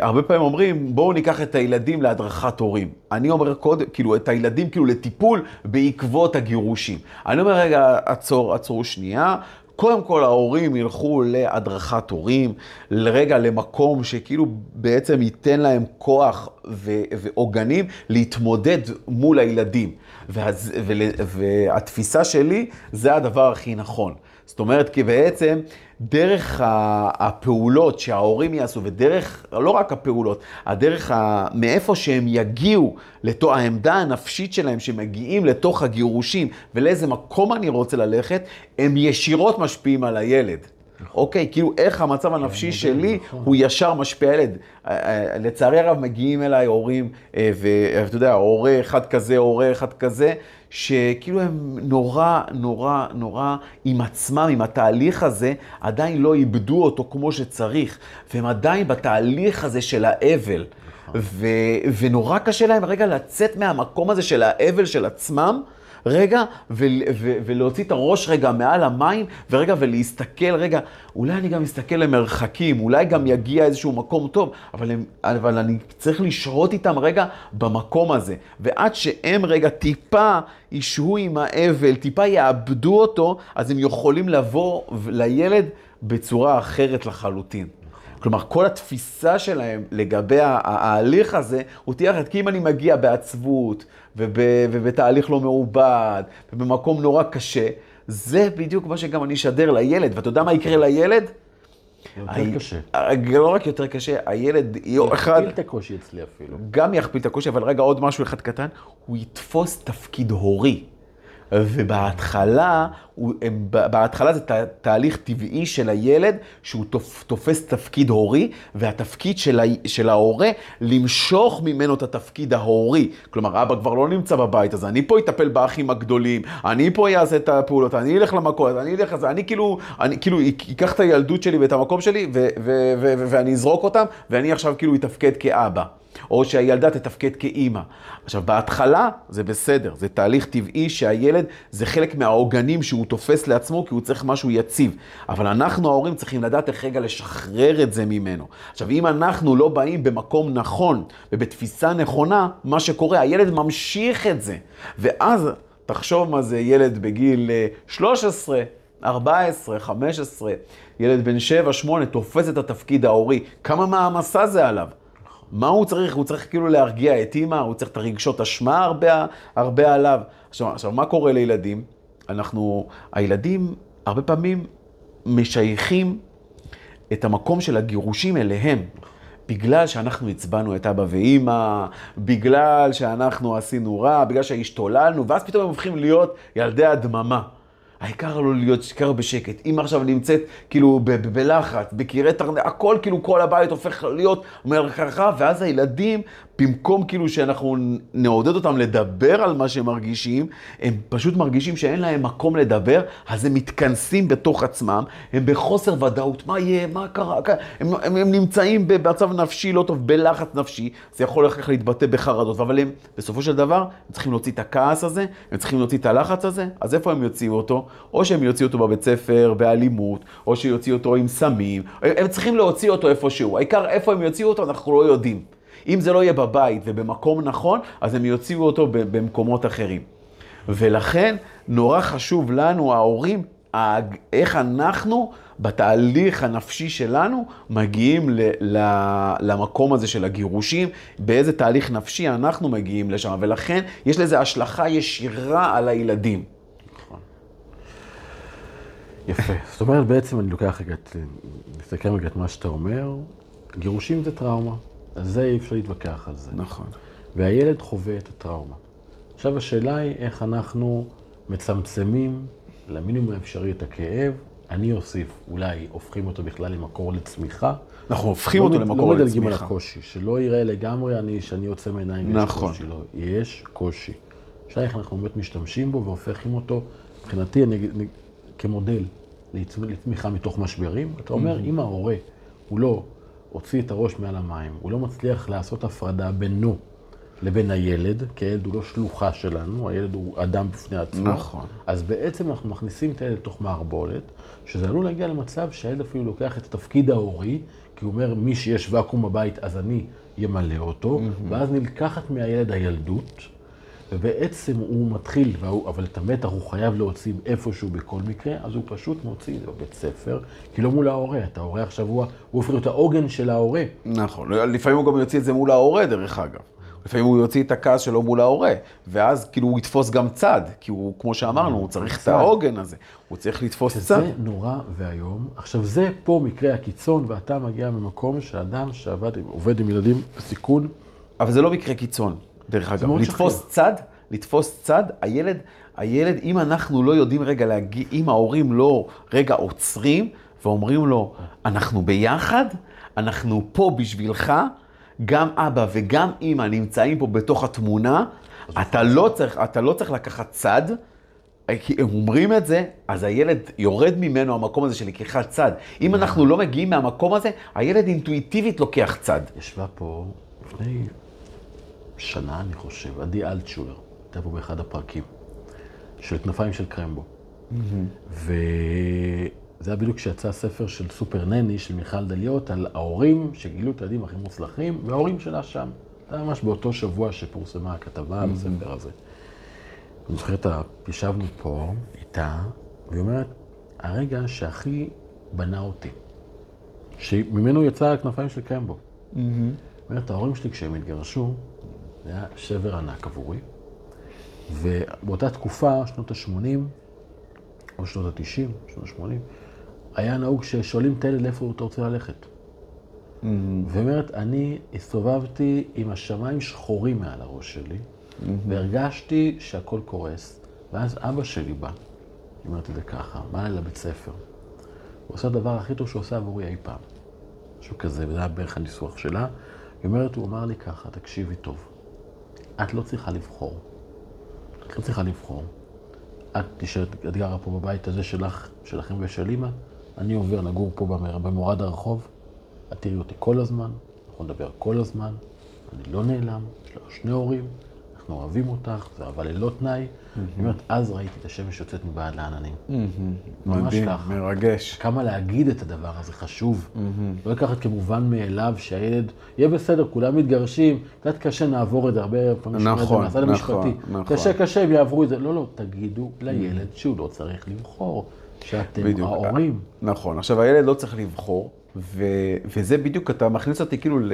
Speaker 3: הרבה פעמים אומרים, בואו ניקח את הילדים להדרכת הורים. אני אומר קודם, כאילו, את הילדים כאילו לטיפול בעקבות הגירושים. אני אומר, רגע, עצור, עצרו שנייה. קודם כל ההורים ילכו להדרכת הורים, לרגע למקום שכאילו בעצם ייתן להם כוח ועוגנים להתמודד מול הילדים. ואז, ול, והתפיסה שלי, זה הדבר הכי נכון. זאת אומרת, כי בעצם דרך הפעולות שההורים יעשו, ודרך, לא רק הפעולות, הדרך ה, מאיפה שהם יגיעו, לתוך העמדה הנפשית שלהם, שמגיעים לתוך הגירושים, ולאיזה מקום אני רוצה ללכת, הם ישירות משפיעים על הילד. אוקיי, כאילו איך המצב הנפשי שלי הוא ישר משפיע על ילד. אה, אה, לצערי הרב מגיעים אליי הורים, אה, ואתה יודע, הורה אחד כזה, הורה אחד כזה, שכאילו הם נורא, נורא, נורא עם עצמם, עם התהליך הזה, עדיין לא איבדו אותו כמו שצריך, והם עדיין בתהליך הזה של האבל. ו- ונורא קשה להם רגע לצאת מהמקום הזה של האבל של עצמם, רגע, ו- ו- ולהוציא את הראש רגע מעל המים, ורגע, ולהסתכל, רגע, אולי אני גם אסתכל למרחקים, אולי גם יגיע איזשהו מקום טוב, אבל, הם, אבל אני צריך לשהות איתם רגע במקום הזה. ועד שהם רגע טיפה ישהו עם האבל, טיפה יאבדו אותו, אז הם יכולים לבוא לילד בצורה אחרת לחלוטין. כלומר, כל התפיסה שלהם לגבי ההליך הזה, הוא תהיה אחרת. כי אם אני מגיע בעצבות, וב, ובתהליך לא מעובד, ובמקום נורא קשה, זה בדיוק מה שגם אני אשדר לילד. ואתה יודע מה יקרה לילד?
Speaker 2: יותר
Speaker 3: ה-
Speaker 2: קשה.
Speaker 3: לא רק יותר קשה, הילד יום אחד...
Speaker 2: יכפיל את הקושי אצלי אפילו.
Speaker 3: גם יכפיל את הקושי, אבל רגע, עוד משהו אחד קטן, הוא יתפוס תפקיד הורי. ובהתחלה, הם, בהתחלה זה תה, תהליך טבעי של הילד, שהוא תופ, תופס תפקיד הורי, והתפקיד של, ה, של ההורה, למשוך ממנו את התפקיד ההורי. כלומר, אבא כבר לא נמצא בבית, אז אני פה אטפל באחים הגדולים, אני פה אעשה את הפעולות, אני אלך למכות, אני אלך לזה, אני כאילו, אני כאילו אקח את הילדות שלי ואת המקום שלי, ו, ו, ו, ו, ואני אזרוק אותם, ואני עכשיו כאילו אתפקד כאבא. או שהילדה תתפקד כאימא. עכשיו, בהתחלה זה בסדר, זה תהליך טבעי שהילד זה חלק מהעוגנים שהוא תופס לעצמו, כי הוא צריך משהו יציב. אבל אנחנו ההורים צריכים לדעת איך רגע לשחרר את זה ממנו. עכשיו, אם אנחנו לא באים במקום נכון ובתפיסה נכונה, מה שקורה, הילד ממשיך את זה. ואז תחשוב מה זה ילד בגיל אה, 13, 14, 15, ילד בן 7, 8, תופס את התפקיד ההורי. כמה מעמסה זה עליו? מה הוא צריך? הוא צריך כאילו להרגיע את אימא, הוא צריך את הרגשות אשמה הרבה, הרבה עליו. עכשיו, עכשיו, מה קורה לילדים? אנחנו, הילדים הרבה פעמים משייכים את המקום של הגירושים אליהם. בגלל שאנחנו הצבענו את אבא ואימא, בגלל שאנחנו עשינו רע, בגלל שהשתוללנו, ואז פתאום הם הופכים להיות ילדי הדממה. העיקר לא להיות שקר בשקט. אמא עכשיו נמצאת כאילו בלחץ, בקירי תרנ... הכל כאילו כל הבית הופך להיות מרחחה, ואז הילדים, במקום כאילו שאנחנו נעודד אותם לדבר על מה שהם מרגישים, הם פשוט מרגישים שאין להם מקום לדבר, אז הם מתכנסים בתוך עצמם, הם בחוסר ודאות, מה יהיה, מה קרה, הם, הם, הם נמצאים במצב נפשי לא טוב, בלחץ נפשי, זה יכול אחר להתבטא בחרדות, אבל הם בסופו של דבר, הם צריכים להוציא את הכעס הזה, הם צריכים להוציא את הלחץ הזה, אז איפה הם יוציאו אותו? או שהם יוציאו אותו בבית ספר באלימות, או שיוציאו אותו עם סמים, הם צריכים להוציא אותו איפשהו, העיקר איפה הם יוציאו אותו אנחנו לא יודעים. אם זה לא יהיה בבית ובמקום נכון, אז הם יוציאו אותו במקומות אחרים. ולכן נורא חשוב לנו, ההורים, איך אנחנו בתהליך הנפשי שלנו, מגיעים ל, ל, למקום הזה של הגירושים, באיזה תהליך נפשי אנחנו מגיעים לשם, ולכן יש לזה השלכה ישירה על הילדים.
Speaker 2: נכון. יפה. זאת אומרת, בעצם אני לוקח רגע, נסתכל רגע את מה שאתה אומר, גירושים זה טראומה, על זה אי אפשר להתווכח על זה.
Speaker 3: נכון.
Speaker 2: והילד חווה את הטראומה. עכשיו השאלה היא איך אנחנו מצמצמים למינימום האפשרי את הכאב. אני אוסיף, אולי הופכים אותו בכלל למקור לצמיחה.
Speaker 3: אנחנו הופכים
Speaker 2: לא
Speaker 3: אותו למקור
Speaker 2: לא מדלגים על
Speaker 3: לצמיחה.
Speaker 2: הקושי, שלא יראה לגמרי אני, שאני יוצא מעיניים
Speaker 3: נכון.
Speaker 2: קושי. לא, יש קושי. השאלה איך אנחנו באמת משתמשים בו והופכים אותו, מבחינתי, אני, אני, כמודל לתמיכה מתוך משברים. אתה אומר,
Speaker 3: Mm-hmm.
Speaker 2: אם ההורה, הוא לא הוציא את הראש מעל המים, הוא לא מצליח לעשות הפרדה בינו לבין הילד, כי הילד הוא לא שלוחה שלנו, הילד הוא אדם בפני עצמו.
Speaker 3: נכון.
Speaker 2: אז בעצם אנחנו מכניסים את הילד לתוך מערבולת, שזה עלול להגיע למצב שהילד אפילו לוקח את התפקיד ההורי, כי הוא אומר, מי שיש ואקום בבית, אז אני ימלא אותו, ואז נלקחת מהילד הילדות, ובעצם הוא מתחיל, והוא, אבל את המתח הוא חייב להוציא איפשהו בכל מקרה, אז הוא פשוט מוציא את זה בבית ספר, כי לא מול ההורה, אתה ההורה עכשיו, הוא, הוא הופך להיות העוגן של ההורה.
Speaker 3: נכון, לפעמים הוא גם יוציא את זה מול ההורה, דרך אגב. לפעמים הוא יוציא את הכעס שלו מול ההורה, ואז כאילו הוא יתפוס גם צד, כי הוא, כמו שאמרנו, הוא צריך את. העוגן הזה, הוא צריך לתפוס צד.
Speaker 2: שזה נורא ואיום. עכשיו, זה פה מקרה הקיצון, ואתה מגיע ממקום שאדם שעבד, עם- עובד עם ילדים בסיכון,
Speaker 3: אבל זה לא מקרה קיצון, דרך אגב. לתפוס
Speaker 2: שכיח.
Speaker 3: צד, לתפוס צד, הילד, הילד, אם אנחנו לא יודעים רגע להגיד, אם ההורים לא רגע עוצרים ואומרים לו, אנחנו ביחד, אנחנו פה בשבילך, גם אבא וגם אימא נמצאים פה בתוך התמונה, אתה לא צריך, אתה לא צריך לקחת צד. כי הם אומרים את זה, אז הילד יורד ממנו המקום הזה של לקיחת צד. אם אנחנו לא מגיעים מהמקום הזה, הילד אינטואיטיבית לוקח צד.
Speaker 2: ישבה פה לפני שנה, אני חושב, עדי אלטשולר, הייתה פה באחד הפרקים, של כנפיים של קרמבו. וזה היה בדיוק כשיצא הספר של סופר נני, של מיכל דליות, על ההורים שגילו את הילדים הכי מוצלחים, וההורים שלה שם. זה היה ממש באותו שבוע שפורסמה הכתבה על הספר הזה. אני זוכר את ה... ישבנו פה איתה, והיא אומרת, הרגע שהכי בנה אותי, שממנו יצא הכנפיים של קרמבו. אומרת, ההורים שלי כשהם התגרשו, זה היה שבר ענק עבורי. ובאותה תקופה, שנות ה-80, או שנות ה-90, שנות ה-80, היה נהוג ששואלים את הילד לאיפה אתה רוצה ללכת. ואומרת, אני הסתובבתי עם השמיים שחורים מעל הראש שלי, והרגשתי שהכל קורס, ואז אבא שלי בא, היא אומרת את זה ככה, בא אליי לבית ספר. הוא עושה הדבר הכי טוב שהוא עושה עבורי אי פעם. משהו כזה, וזה היה בערך הניסוח שלה. היא אומרת, הוא אמר לי ככה, תקשיבי טוב, את לא צריכה לבחור. את לא צריכה לבחור. את נשארת, את גרה פה בבית הזה שלך, שלכם ושל אימא, אני עובר לגור פה במורד הרחוב, את תראי אותי כל הזמן, אנחנו נדבר כל הזמן, אני לא נעלם, יש לך שני הורים, אנחנו אוהבים אותך, אהבה ללא תנאי. היא אומרת, אז ראיתי את השמש יוצאת מבעד לעננים. ממש
Speaker 3: מדהים. מרגש.
Speaker 2: כמה להגיד את הדבר הזה חשוב. לא לקחת כמובן מאליו שהילד, יהיה בסדר, כולם מתגרשים, קצת קשה, נעבור את זה, הרבה פעמים
Speaker 3: נכון, נכון. נכון.
Speaker 2: קשה, קשה, הם יעברו את זה. לא, לא, תגידו לילד שהוא לא צריך לבחור, שאתם
Speaker 3: בדיוק.
Speaker 2: ההורים.
Speaker 3: נכון. עכשיו, הילד לא צריך לבחור, ו... וזה בדיוק, אתה מכניס אותי כאילו ל...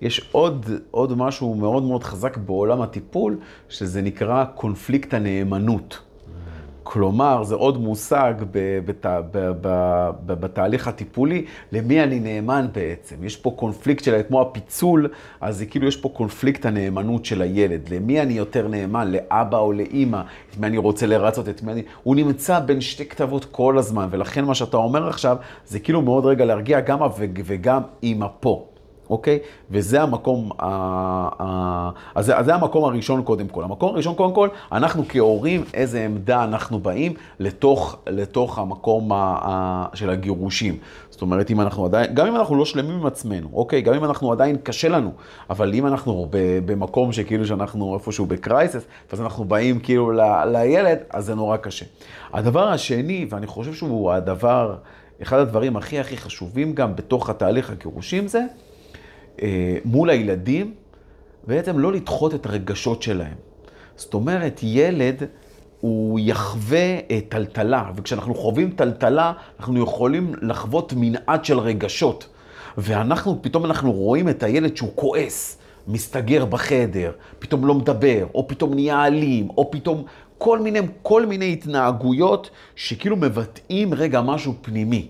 Speaker 3: יש עוד, עוד משהו מאוד מאוד חזק בעולם הטיפול, שזה נקרא קונפליקט הנאמנות. כלומר, זה עוד מושג ב- בת- ב- ב- ב- בתהליך הטיפולי, למי אני נאמן בעצם. יש פה קונפליקט של, כמו הפיצול, אז זה כאילו יש פה קונפליקט הנאמנות של הילד. למי אני יותר נאמן, לאבא או לאימא, את מי אני רוצה לרצות, את מי אני... הוא נמצא בין שתי כתבות כל הזמן, ולכן מה שאתה אומר עכשיו, זה כאילו מאוד רגע להרגיע גם וגם אימא פה. אוקיי? וזה המקום, אז זה, המקום הראשון קודם כל. המקום הראשון קודם כל, אנחנו כהורים, איזה עמדה אנחנו באים לתוך, לתוך המקום של הגירושים. זאת אומרת, אם אנחנו עדיין, גם אם אנחנו לא שלמים עם עצמנו, אוקיי? גם אם אנחנו עדיין קשה לנו, אבל אם אנחנו במקום שכאילו שאנחנו איפשהו בקרייסס, אז אנחנו באים כאילו ל, לילד, אז זה נורא קשה. הדבר השני, ואני חושב שהוא הדבר, אחד הדברים הכי הכי חשובים גם בתוך התהליך הגירושים זה, מול הילדים, בעצם לא לדחות את הרגשות שלהם. זאת אומרת, ילד, הוא יחווה אה, טלטלה, וכשאנחנו חווים טלטלה, אנחנו יכולים לחוות מנעד של רגשות. ואנחנו, פתאום אנחנו רואים את הילד שהוא כועס, מסתגר בחדר, פתאום לא מדבר, או פתאום נהיה אלים, או פתאום כל מיני, כל מיני התנהגויות שכאילו מבטאים רגע משהו פנימי.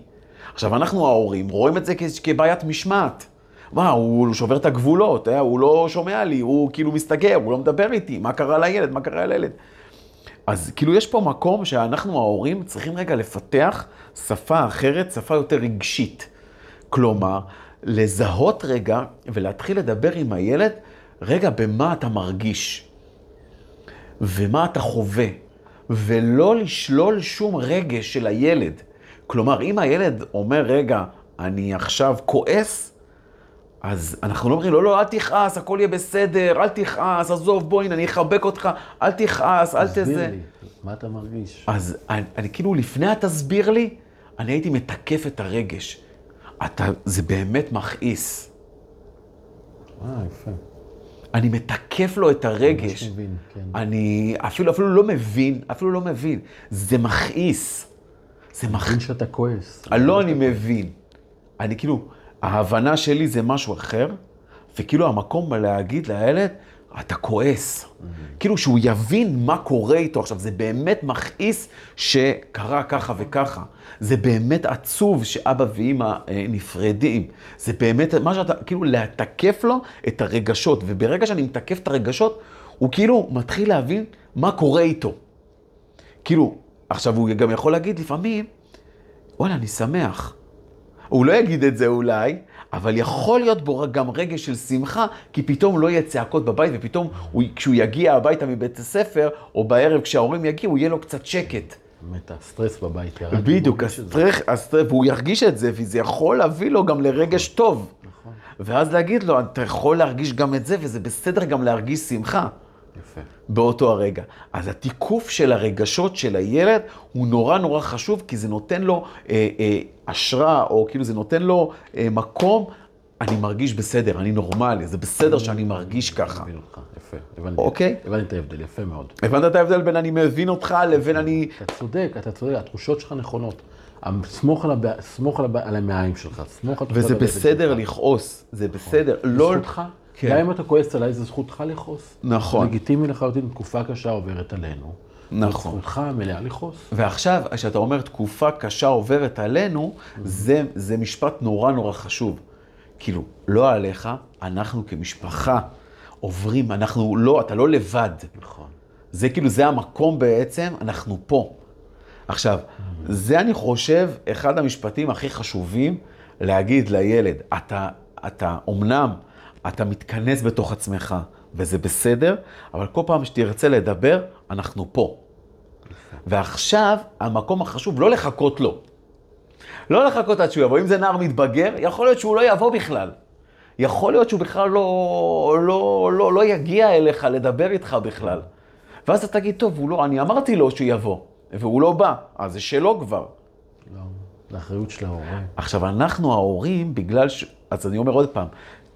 Speaker 3: עכשיו, אנחנו ההורים רואים את זה כבעיית משמעת. מה, הוא שובר את הגבולות, אה? הוא לא שומע לי, הוא כאילו מסתגר, הוא לא מדבר איתי, מה קרה לילד, מה קרה לילד? אז כאילו יש פה מקום שאנחנו ההורים צריכים רגע לפתח שפה אחרת, שפה יותר רגשית. כלומר, לזהות רגע ולהתחיל לדבר עם הילד, רגע, במה אתה מרגיש ומה אתה חווה, ולא לשלול שום רגש של הילד. כלומר, אם הילד אומר, רגע, אני עכשיו כועס, אז אנחנו לא אומרים לו, לא, אל תכעס, הכל יהיה בסדר, אל תכעס, עזוב, בוא, הנה, אני אחבק אותך, אל תכעס, אל תזה.
Speaker 2: תסביר לי, מה אתה מרגיש?
Speaker 3: אז אני, אני כאילו, לפני התסביר לי, אני הייתי מתקף את הרגש. אתה, זה באמת מכעיס.
Speaker 2: אה, יפה.
Speaker 3: אני מתקף לו את הרגש.
Speaker 2: ממש מבין, כן.
Speaker 3: אני אפילו, אפילו לא מבין, אפילו לא מבין. זה מכעיס. זה מכעיס.
Speaker 2: מבין שאתה כועס.
Speaker 3: לא אני מבין. אני כאילו, ההבנה שלי זה משהו אחר, וכאילו המקום להגיד לילד, אתה כועס. כאילו שהוא יבין מה קורה איתו. עכשיו, זה באמת מכעיס שקרה ככה וככה. זה באמת עצוב שאבא ואימא אה, נפרדים. זה באמת מה שאתה, כאילו, לתקף לו את הרגשות. וברגע שאני מתקף את הרגשות, הוא כאילו מתחיל להבין מה קורה איתו. כאילו, עכשיו הוא גם יכול להגיד לפעמים, וואלה, אני שמח. הוא לא יגיד את זה אולי, אבל יכול להיות בו גם רגש של שמחה, כי פתאום לא יהיה צעקות בבית, ופתאום הוא, כשהוא יגיע הביתה מבית הספר, או בערב כשההורים יגיעו, יהיה לו קצת שקט.
Speaker 2: באמת, הסטרס בבית ירד.
Speaker 3: בדיוק. הסטרס, הסטרס, והוא ירגיש את זה, וזה יכול להביא לו גם לרגש טוב.
Speaker 2: נכון,
Speaker 3: ואז להגיד לו, אתה יכול להרגיש גם את זה, וזה בסדר גם להרגיש שמחה.
Speaker 2: יפה.
Speaker 3: באותו הרגע. אז התיקוף של הרגשות של הילד הוא נורא נורא חשוב, כי זה נותן לו אה, אה, השראה, או כאילו זה נותן לו אה, מקום, אני מרגיש בסדר, אני נורמלי, זה בסדר שאני מרגיש ככה.
Speaker 2: מבין אותך, יפה. הבנתי.
Speaker 3: אוקיי.
Speaker 2: הבנתי את ההבדל, יפה מאוד.
Speaker 3: הבנת את ההבדל בין אני מבין אותך לבין אני...
Speaker 2: אתה צודק, אתה צודק, התחושות שלך נכונות. סמוך על, הב... סמוך על, הב... על המעיים שלך, סמוך על
Speaker 3: וזה בסדר. לכעוס, זה בסדר. לא...
Speaker 2: זכותך.
Speaker 3: כן.
Speaker 2: גם אם אתה כועס עליי, זו זכותך לכעוס.
Speaker 3: נכון.
Speaker 2: לגיטימי לחלוטין, תקופה קשה עוברת עלינו.
Speaker 3: נכון.
Speaker 2: זכותך המלאה לכעוס.
Speaker 3: ועכשיו, כשאתה אומר תקופה קשה עוברת עלינו, זה, זה משפט נורא נורא חשוב. כאילו, לא עליך, אנחנו כמשפחה עוברים, אנחנו לא, אתה לא לבד.
Speaker 2: נכון.
Speaker 3: זה כאילו, זה המקום בעצם, אנחנו פה. עכשיו, זה אני חושב אחד המשפטים הכי חשובים להגיד לילד, אתה, אתה אומנם, אתה מתכנס בתוך עצמך, וזה בסדר, אבל כל פעם שתרצה לדבר, אנחנו פה. ועכשיו, המקום החשוב, לא לחכות לו. לא לחכות עד שהוא יבוא. אם זה נער מתבגר, יכול להיות שהוא לא יבוא בכלל. יכול להיות שהוא בכלל לא, לא, לא, לא יגיע אליך לדבר איתך בכלל. ואז אתה תגיד, טוב, הוא לא, אני אמרתי לו שהוא יבוא, והוא לא בא, אז זה שלו כבר.
Speaker 2: לא, זה אחריות של ההורה.
Speaker 3: עכשיו, אנחנו ההורים, בגלל ש... אז אני אומר עוד פעם,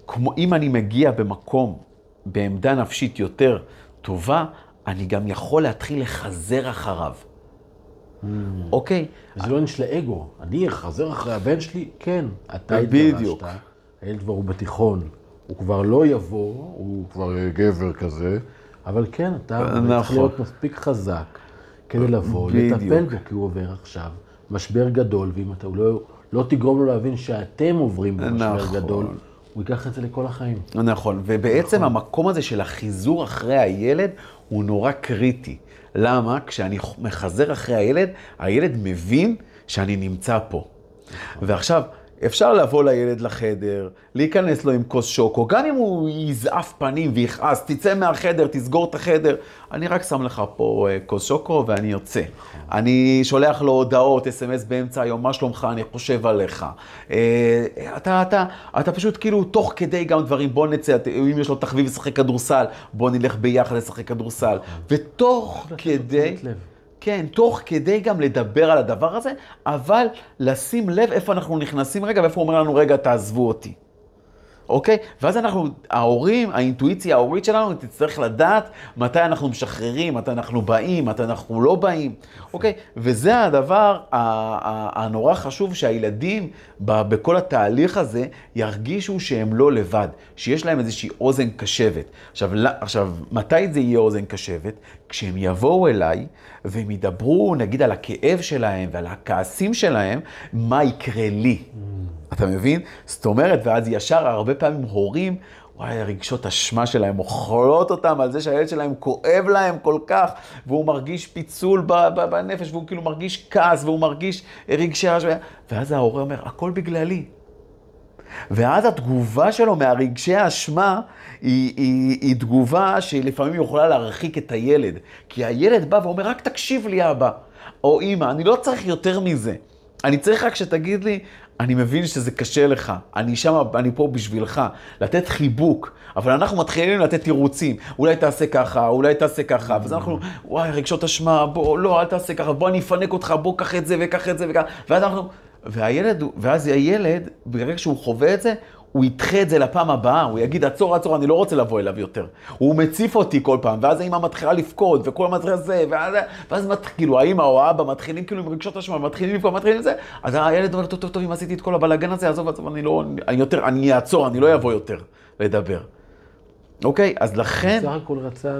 Speaker 3: כמו אם אני מגיע במקום, בעמדה נפשית יותר טובה, אני גם יכול להתחיל לחזר אחריו. אוקיי?
Speaker 2: זה לא עניין של האגו. אני אחזר אחרי הבן שלי? כן. אתה. התגרשת, הילד כבר הוא בתיכון. הוא כבר לא יבוא, הוא כבר גבר כזה, אבל כן, אתה צריך
Speaker 3: נכון.
Speaker 2: להיות מספיק חזק כדי לבוא. לטפל בו, כי הוא עובר עכשיו משבר גדול, ואם אתה לא, לא תגרום לו להבין שאתם עוברים במשבר
Speaker 3: נכון.
Speaker 2: גדול, הוא ייקח את זה לכל החיים.
Speaker 3: נכון, ובעצם נכון. המקום הזה של החיזור אחרי הילד הוא נורא קריטי. למה? כשאני מחזר אחרי הילד, הילד מבין שאני נמצא פה. ועכשיו, אפשר לבוא לילד לחדר, להיכנס לו עם כוס שוקו, גם אם הוא יזעף פנים ויכעס, תצא מהחדר, תסגור את החדר. אני רק שם לך פה אה, כוס שוקו ואני יוצא. אני שולח לו הודעות, אס.אם.אס באמצע היום, מה שלומך, אני חושב עליך. אה, אתה, אתה, אתה פשוט כאילו, תוך כדי גם דברים, בוא נצא, אם יש לו תחביב לשחק כדורסל, בוא נלך ביחד לשחק כדורסל. ותוך כדי... כן, תוך כדי גם לדבר על הדבר הזה, אבל לשים לב איפה אנחנו נכנסים רגע, ואיפה הוא אומר לנו, רגע, תעזבו אותי. אוקיי? ואז אנחנו, ההורים, האינטואיציה ההורית שלנו תצטרך לדעת מתי אנחנו משחררים, מתי אנחנו באים, מתי אנחנו לא באים, אוקיי? וזה הדבר הנורא חשוב שהילדים בכל התהליך הזה ירגישו שהם לא לבד, שיש להם איזושהי אוזן קשבת. עכשיו, עכשיו, מתי זה יהיה אוזן קשבת? כשהם יבואו אליי והם ידברו, נגיד, על הכאב שלהם ועל הכעסים שלהם, מה יקרה לי. אתה מבין? זאת אומרת, ואז ישר הרבה פעמים הורים, וואי, הרגשות אשמה שלהם אוכלות אותם על זה שהילד שלהם כואב להם כל כך, והוא מרגיש פיצול בנפש, והוא כאילו מרגיש כעס, והוא מרגיש רגשי אשמה, ואז ההורה אומר, הכל בגללי. ואז התגובה שלו מהרגשי האשמה היא, היא, היא תגובה שלפעמים יכולה להרחיק את הילד. כי הילד בא ואומר, רק תקשיב לי אבא, או אמא, אני לא צריך יותר מזה. אני צריך רק שתגיד לי, אני מבין שזה קשה לך, אני שם, אני פה בשבילך, לתת חיבוק, אבל אנחנו מתחילים לתת תירוצים, אולי תעשה ככה, אולי תעשה ככה, ואז אנחנו, וואי, רגשות אשמה, בוא, לא, אל תעשה ככה, בוא אני אפנק אותך, בוא, קח את זה וקח את זה וככה, ואז אנחנו, והילד, ואז הילד, ברגע שהוא חווה את זה, הוא ידחה את זה לפעם הבאה, הוא יגיד, עצור, עצור, אני לא רוצה לבוא אליו יותר. הוא מציף אותי כל פעם, ואז האמא מתחילה לפקוד, וכל מתחילה זה, ואז, ואז מת, כאילו, האמא או האבא מתחילים כאילו עם רגשות אשמה, מתחילים לפקוד, מתחילים זה, אז הילד אומר, טוב, טוב, טוב, אם עשיתי את כל הבלאגן הזה, עזוב, עזוב, אני לא, אני יותר, אני אעצור, אני לא אבוא יותר לדבר. אוקיי? אז לכן...
Speaker 2: בסך הכל רצה,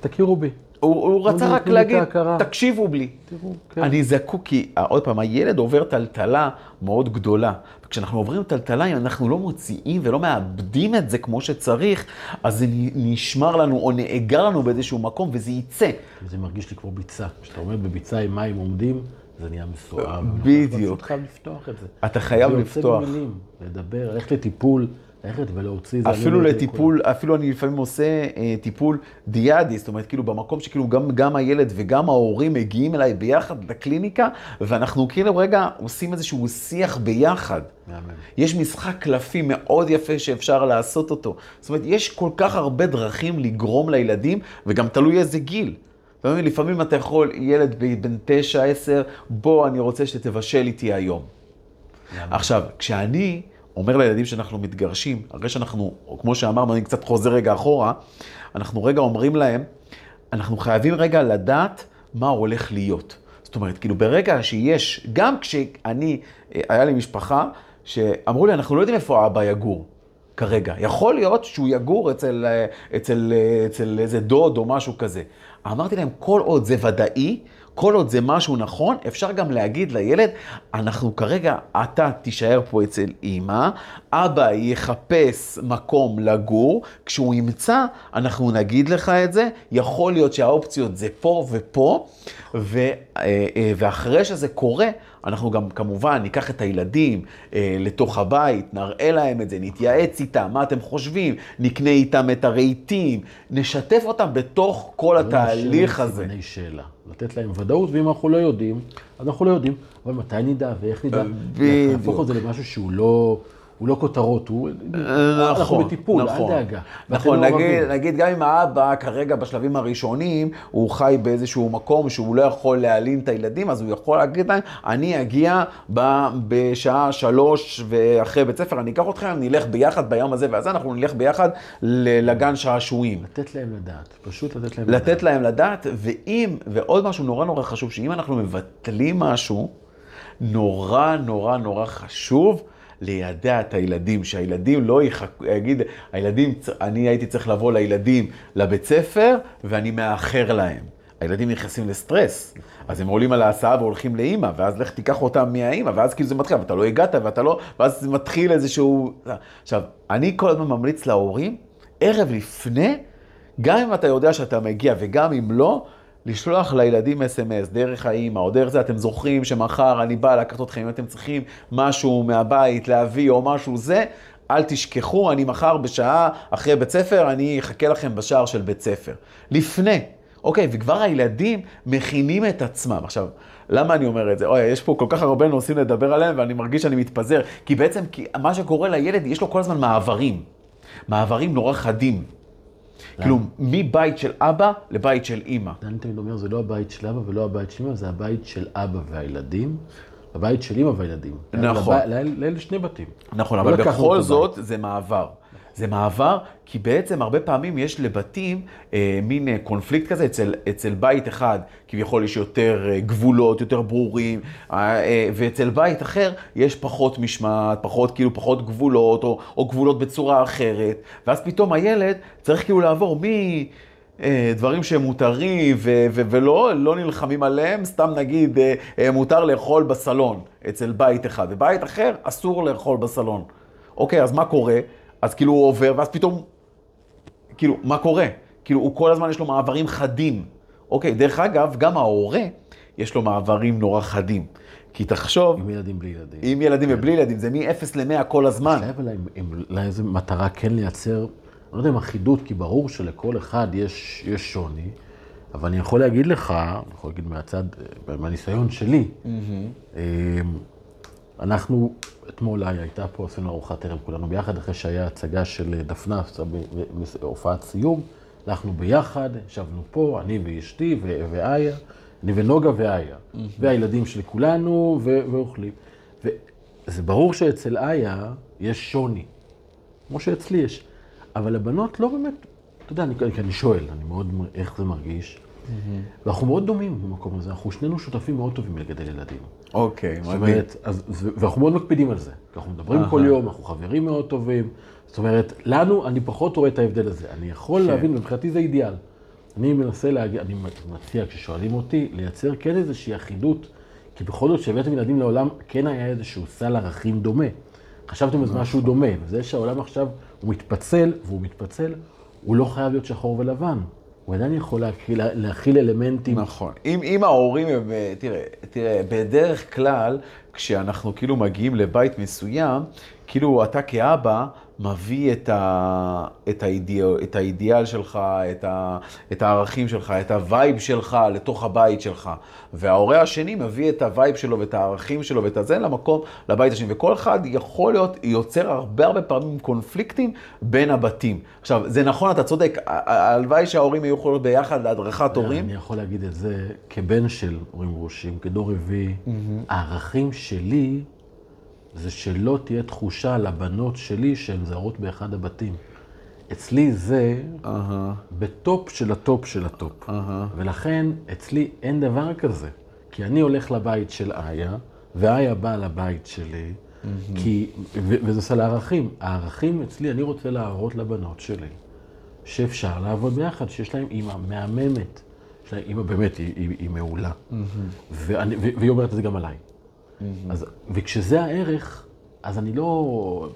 Speaker 2: תכירו בי.
Speaker 3: הוא, הוא רצה רק להגיד, תקשיבו לי. תראו, כן. אני זקוק, כי אה, עוד פעם, הילד עובר טלטלה מאוד גדולה. וכשאנחנו עוברים טלטלה, אם אנחנו לא מוציאים ולא מאבדים את זה כמו שצריך, אז זה נשמר לנו או נאגר לנו באיזשהו מקום וזה יצא.
Speaker 2: זה מרגיש לי כמו ביצה. כשאתה עומד בביצה עם מים עומדים, זה נהיה מסואב.
Speaker 3: בדיוק.
Speaker 2: אתה חייב לפתוח את זה.
Speaker 3: אתה חייב לפתוח. זה יוצא
Speaker 2: במילים, לדבר, ללכת לטיפול. ללכת ולהוציא זה.
Speaker 3: אפילו לטיפול, אפילו אני לפעמים עושה אה, טיפול דיאדי, זאת אומרת, כאילו במקום שכאילו גם, גם הילד וגם ההורים מגיעים אליי ביחד לקליניקה, ואנחנו כאילו רגע עושים איזשהו שיח ביחד. מאמן. יש משחק קלפים מאוד יפה שאפשר לעשות אותו. זאת אומרת, יש כל כך הרבה דרכים לגרום לילדים, וגם תלוי איזה גיל. אתה מבין, לפעמים אתה יכול, ילד בן תשע, עשר, בוא, אני רוצה שתבשל איתי היום. עכשיו, כשאני... אומר לילדים שאנחנו מתגרשים, אחרי שאנחנו, כמו שאמרנו, אני קצת חוזר רגע אחורה, אנחנו רגע אומרים להם, אנחנו חייבים רגע לדעת מה הולך להיות. זאת אומרת, כאילו ברגע שיש, גם כשאני, אה, היה לי משפחה, שאמרו לי, אנחנו לא יודעים איפה האבא יגור כרגע. יכול להיות שהוא יגור אצל, אה, אצל, אה, אצל איזה דוד או משהו כזה. אמרתי להם, כל עוד זה ודאי, כל עוד זה משהו נכון, אפשר גם להגיד לילד, אנחנו כרגע, אתה תישאר פה אצל אימא, אבא יחפש מקום לגור, כשהוא ימצא, אנחנו נגיד לך את זה, יכול להיות שהאופציות זה פה ופה, ו, אה, אה, ואחרי שזה קורה, אנחנו גם כמובן ניקח את הילדים אה, לתוך הבית, נראה להם את זה, נתייעץ איתם, מה אתם חושבים, נקנה איתם את הרהיטים, נשתף אותם בתוך כל התהליך הזה.
Speaker 2: סימני שאלה, לתת להם ודאות, ואם אנחנו לא יודעים, אז אנחנו לא יודעים, אבל מתי נדע ואיך נדע, בדיוק. להפוך את זה למשהו שהוא לא... הוא לא כותרות, הוא... נכון, אנחנו בטיפול, נכון, אל דאגה.
Speaker 3: נכון, לא נגיד, נגיד גם אם האבא כרגע בשלבים הראשונים, הוא חי באיזשהו מקום שהוא לא יכול להעלים את הילדים, אז הוא יכול להגיד להם, אני אגיע ב, בשעה שלוש ואחרי בית ספר, אני אקח אתכם, נלך ביחד ביום הזה והזה, אנחנו נלך ביחד לגן שעשועים.
Speaker 2: לתת להם לדעת, פשוט לתת להם
Speaker 3: לדעת. לתת להם לדעת, ואם, ועוד משהו נורא נורא חשוב, שאם אנחנו מבטלים משהו, נורא נורא נורא חשוב, לידע את הילדים, שהילדים לא יחכו, יגיד, הילדים, אני הייתי צריך לבוא לילדים לבית ספר ואני מאחר להם. הילדים נכנסים לסטרס, אז הם עולים על ההסעה והולכים לאימא, ואז לך תיקח אותם מהאימא, ואז כאילו זה מתחיל, ואתה לא הגעת, ואתה לא, ואז זה מתחיל איזשהו... עכשיו, אני כל הזמן ממליץ להורים, ערב לפני, גם אם אתה יודע שאתה מגיע וגם אם לא, לשלוח לילדים אס.אם.אס דרך האימא או דרך זה, אתם זוכרים שמחר אני בא לקחת אתכם, אם אתם צריכים משהו מהבית להביא או משהו זה, אל תשכחו, אני מחר בשעה אחרי בית ספר, אני אחכה לכם בשער של בית ספר. לפני, אוקיי, וכבר הילדים מכינים את עצמם. עכשיו, למה אני אומר את זה? אוי, יש פה כל כך הרבה נושאים לדבר עליהם ואני מרגיש שאני מתפזר. כי בעצם, כי מה שקורה לילד, יש לו כל הזמן מעברים. מעברים נורא חדים. כאילו, מבית של אבא לבית של אימא.
Speaker 2: אני תמיד אומר, זה לא הבית של אבא ולא הבית של אימא, זה הבית של אבא והילדים, לבית של אמא והילדים.
Speaker 3: נכון.
Speaker 2: לאלה שני בתים.
Speaker 3: נכון,
Speaker 2: לא
Speaker 3: אבל בכל
Speaker 2: את
Speaker 3: זאת זה מעבר. זה מעבר, כי בעצם הרבה פעמים יש לבתים אה, מין אה, קונפליקט כזה אצל, אצל בית אחד, כביכול יש יותר אה, גבולות, יותר ברורים, אה, אה, ואצל בית אחר יש פחות משמעת, פחות, כאילו, פחות גבולות, או, או גבולות בצורה אחרת, ואז פתאום הילד צריך כאילו לעבור מ... אה, דברים שהם מותרים ו- ו- ולא לא נלחמים עליהם, סתם נגיד אה, אה, מותר לאכול בסלון אצל בית אחד, ובית אחר אסור לאכול בסלון. אוקיי, אז מה קורה? אז כאילו הוא עובר, ואז פתאום, כאילו, מה קורה? כאילו, הוא כל הזמן יש לו מעברים חדים. אוקיי, דרך אגב, גם ההורה, יש לו מעברים נורא חדים. כי תחשוב,
Speaker 2: עם ילדים בלי ילדים.
Speaker 3: עם ילדים ובלי ילדים, זה מ-0 ל-100 כל הזמן.
Speaker 2: השאלה אבל אם לאיזה מטרה כן לייצר, אני לא יודע אם אחידות, כי ברור שלכל אחד יש, יש שוני, אבל אני יכול להגיד לך, אני יכול להגיד מהצד, אה, מהניסיון שלי, אה, אנחנו, אתמול הייתה פה, עשינו ארוחת ערב כולנו ביחד, אחרי שהיה הצגה של אה, דפנה, הופעת סיום, הלכנו ביחד, ישבנו פה, אני ואשתי ואיה, אני ונוגה ואיה, והילדים של כולנו, ואוכלים. וזה ברור שאצל איה יש שוני, כמו שאצלי יש, אבל הבנות לא באמת, אתה יודע, אני, אני שואל, אני מאוד, איך זה מרגיש, ואנחנו מאוד דומים במקום הזה, אנחנו שנינו שותפים מאוד טובים לגדל ילדים.
Speaker 3: אוקיי,
Speaker 2: זאת
Speaker 3: מדהים.
Speaker 2: אומרת, אז, ואנחנו מאוד מקפידים על זה. אנחנו מדברים כל יום, אנחנו חברים מאוד טובים. זאת אומרת, לנו, אני פחות רואה את ההבדל הזה. אני יכול
Speaker 3: כן.
Speaker 2: להבין, מבחינתי זה אידיאל. אני מנסה להגיע, אני מציע, כששואלים אותי, לייצר כן איזושהי אחידות, כי בכל זאת, כשהבאתם ילדים לעולם, כן היה איזשהו סל ערכים דומה. חשבתם על משהו דומה, וזה שהעולם עכשיו, הוא מתפצל, והוא מתפצל, הוא לא חייב להיות שחור ולבן. הוא עדיין יכול להכיל, להכיל אלמנטים.
Speaker 3: נכון. אם, אם ההורים, הם, אה, תראה, תראה, בדרך כלל, כשאנחנו כאילו מגיעים לבית מסוים, כאילו אתה כאבא מביא את, ה, את, האידיאל, את האידיאל שלך, את, ה, את הערכים שלך, את ה vibe שלך לתוך הבית שלך. וההורה השני מביא את ה vibe שלו ואת הערכים שלו ואת הזה למקום, לבית השני. וכל אחד יכול להיות, יוצר הרבה הרבה פעמים קונפליקטים בין הבתים. עכשיו, זה נכון, אתה צודק, הלוואי שההורים היו יכולים ביחד להדרכת הורים.
Speaker 2: אני יכול להגיד את זה כבן של הורים גרושים, כדור רביעי. הערכים שלי זה שלא תהיה תחושה לבנות שלי שהן זרות באחד הבתים. אצלי זה
Speaker 3: אהה,
Speaker 2: ב top של ה top של ה top.
Speaker 3: אהה.
Speaker 2: ולכן אצלי אין דבר כזה. כי אני הולך לבית של איה, ואיה באה לבית שלי, כי, ו- וזה סל הערכים. הערכים אצלי, אני רוצה להראות לבנות שלי שאפשר לעבוד ביחד, שיש להם אימא מהממת. יש להם אימא באמת, היא, היא, היא מעולה. ואני, ו- והיא אומרת את זה גם עליי. אז, וכשזה הערך, אז אני לא...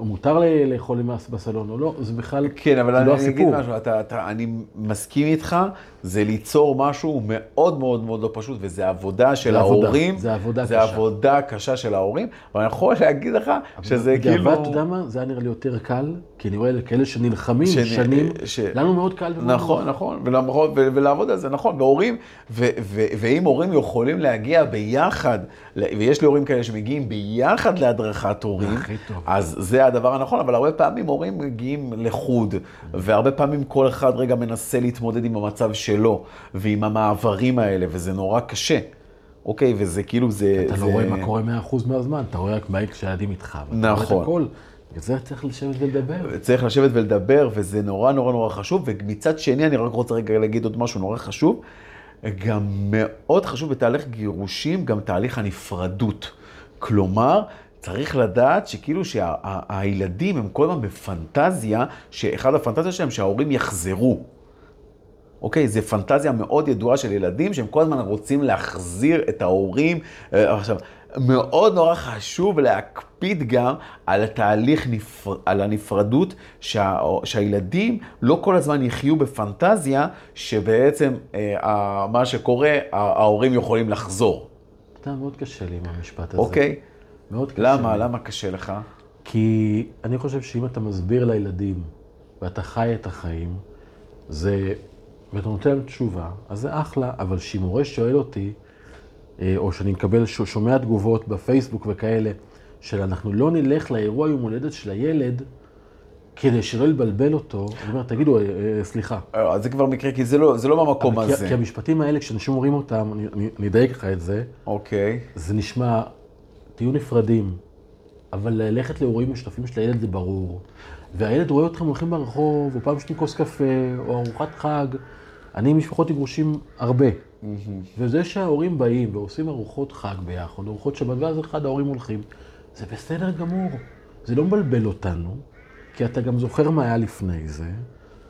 Speaker 2: מותר לאכול בסלון או לא, זה בכלל
Speaker 3: כן, אבל
Speaker 2: זה
Speaker 3: אני,
Speaker 2: לא
Speaker 3: אני אגיד
Speaker 2: הסיפור.
Speaker 3: משהו, אתה, אתה, אני מסכים איתך, זה ליצור משהו מאוד מאוד מאוד לא פשוט, וזה עבודה של
Speaker 2: זה עבודה,
Speaker 3: ההורים.
Speaker 2: זה עבודה
Speaker 3: זה
Speaker 2: קשה.
Speaker 3: עבודה קשה של ההורים, אבל אני יכול להגיד לך שזה כאילו...
Speaker 2: בדיעבד, אתה יודע מה? זה היה נראה לי יותר קל, כי אני רואה כאלה שנלחמים
Speaker 3: שנ-
Speaker 2: שנים,
Speaker 3: ש-
Speaker 2: לנו מאוד קל
Speaker 3: נכון. נכון, ולמרות- ו- ולעבוד על זה, נכון, והורים, ו- ו- ואם הורים יכולים להגיע ביחד, ויש לי הורים כאלה שמגיעים ביחד להדרכת הורים. אז זה הדבר הנכון, אבל הרבה פעמים הורים מגיעים לחוד, והרבה פעמים כל אחד רגע מנסה להתמודד עם המצב שלו, ועם המעברים האלה, וזה נורא קשה. אוקיי, וזה כאילו, זה...
Speaker 2: אתה
Speaker 3: זה...
Speaker 2: לא רואה מה קורה 100% מהזמן, אתה רואה רק מה כשהילדים איתך.
Speaker 3: נכון.
Speaker 2: הכל. בגלל זה צריך לשבת ולדבר.
Speaker 3: צריך לשבת ולדבר, וזה נורא נורא נורא חשוב. ומצד שני, אני רק רוצה רגע להגיד עוד משהו נורא חשוב. גם מאוד חשוב בתהליך גירושים, גם תהליך הנפרדות. כלומר, צריך לדעת שכאילו שהילדים הם כל הזמן בפנטזיה, שאחד הפנטזיה שלהם שההורים יחזרו. אוקיי, זו פנטזיה מאוד ידועה של ילדים, שהם כל הזמן רוצים להחזיר את ההורים. אה, עכשיו, מאוד נורא חשוב להקפיד גם על התהליך, נפר... על הנפרדות, שה... שהילדים לא כל הזמן יחיו בפנטזיה, שבעצם אה, מה שקורה, ההורים יכולים לחזור,
Speaker 2: אתה מאוד קשה לי עם המשפט הזה.
Speaker 3: אוקיי?
Speaker 2: מאוד קשה
Speaker 3: למה?
Speaker 2: לי.
Speaker 3: למה קשה לך?
Speaker 2: כי אני חושב שאם אתה מסביר לילדים ואתה חי את החיים, זה, ואתה נותן להם תשובה, אז זה אחלה, אבל שאם מורה שואל אותי, אה, או שאני מקבל, שומע תגובות בפייסבוק וכאלה, של אנחנו לא נלך לאירוע יום הולדת של הילד, כדי שלא לבלבל אותו, אני אומר, תגידו, אה, אה, סליחה.
Speaker 3: אז זה כבר מקרה, כי זה לא, זה לא במקום
Speaker 2: כי,
Speaker 3: הזה.
Speaker 2: כי המשפטים האלה, כשאנשים אומרים אותם, אני אדייק לך את זה,
Speaker 3: אוקיי.
Speaker 2: זה נשמע, תהיו נפרדים, אבל ללכת לאירועים משותפים של הילד זה ברור. והילד רואה אתכם הולכים ברחוב, או פעם שתים כוס קפה, או ארוחת חג. אני עם משפחות גירושים הרבה. וזה שההורים באים ועושים ארוחות חג ביחד, ארוחות שבת, ואז אחד ההורים הולכים, זה בסדר גמור. זה לא מבלבל אותנו, כי אתה גם זוכר מה היה לפני זה,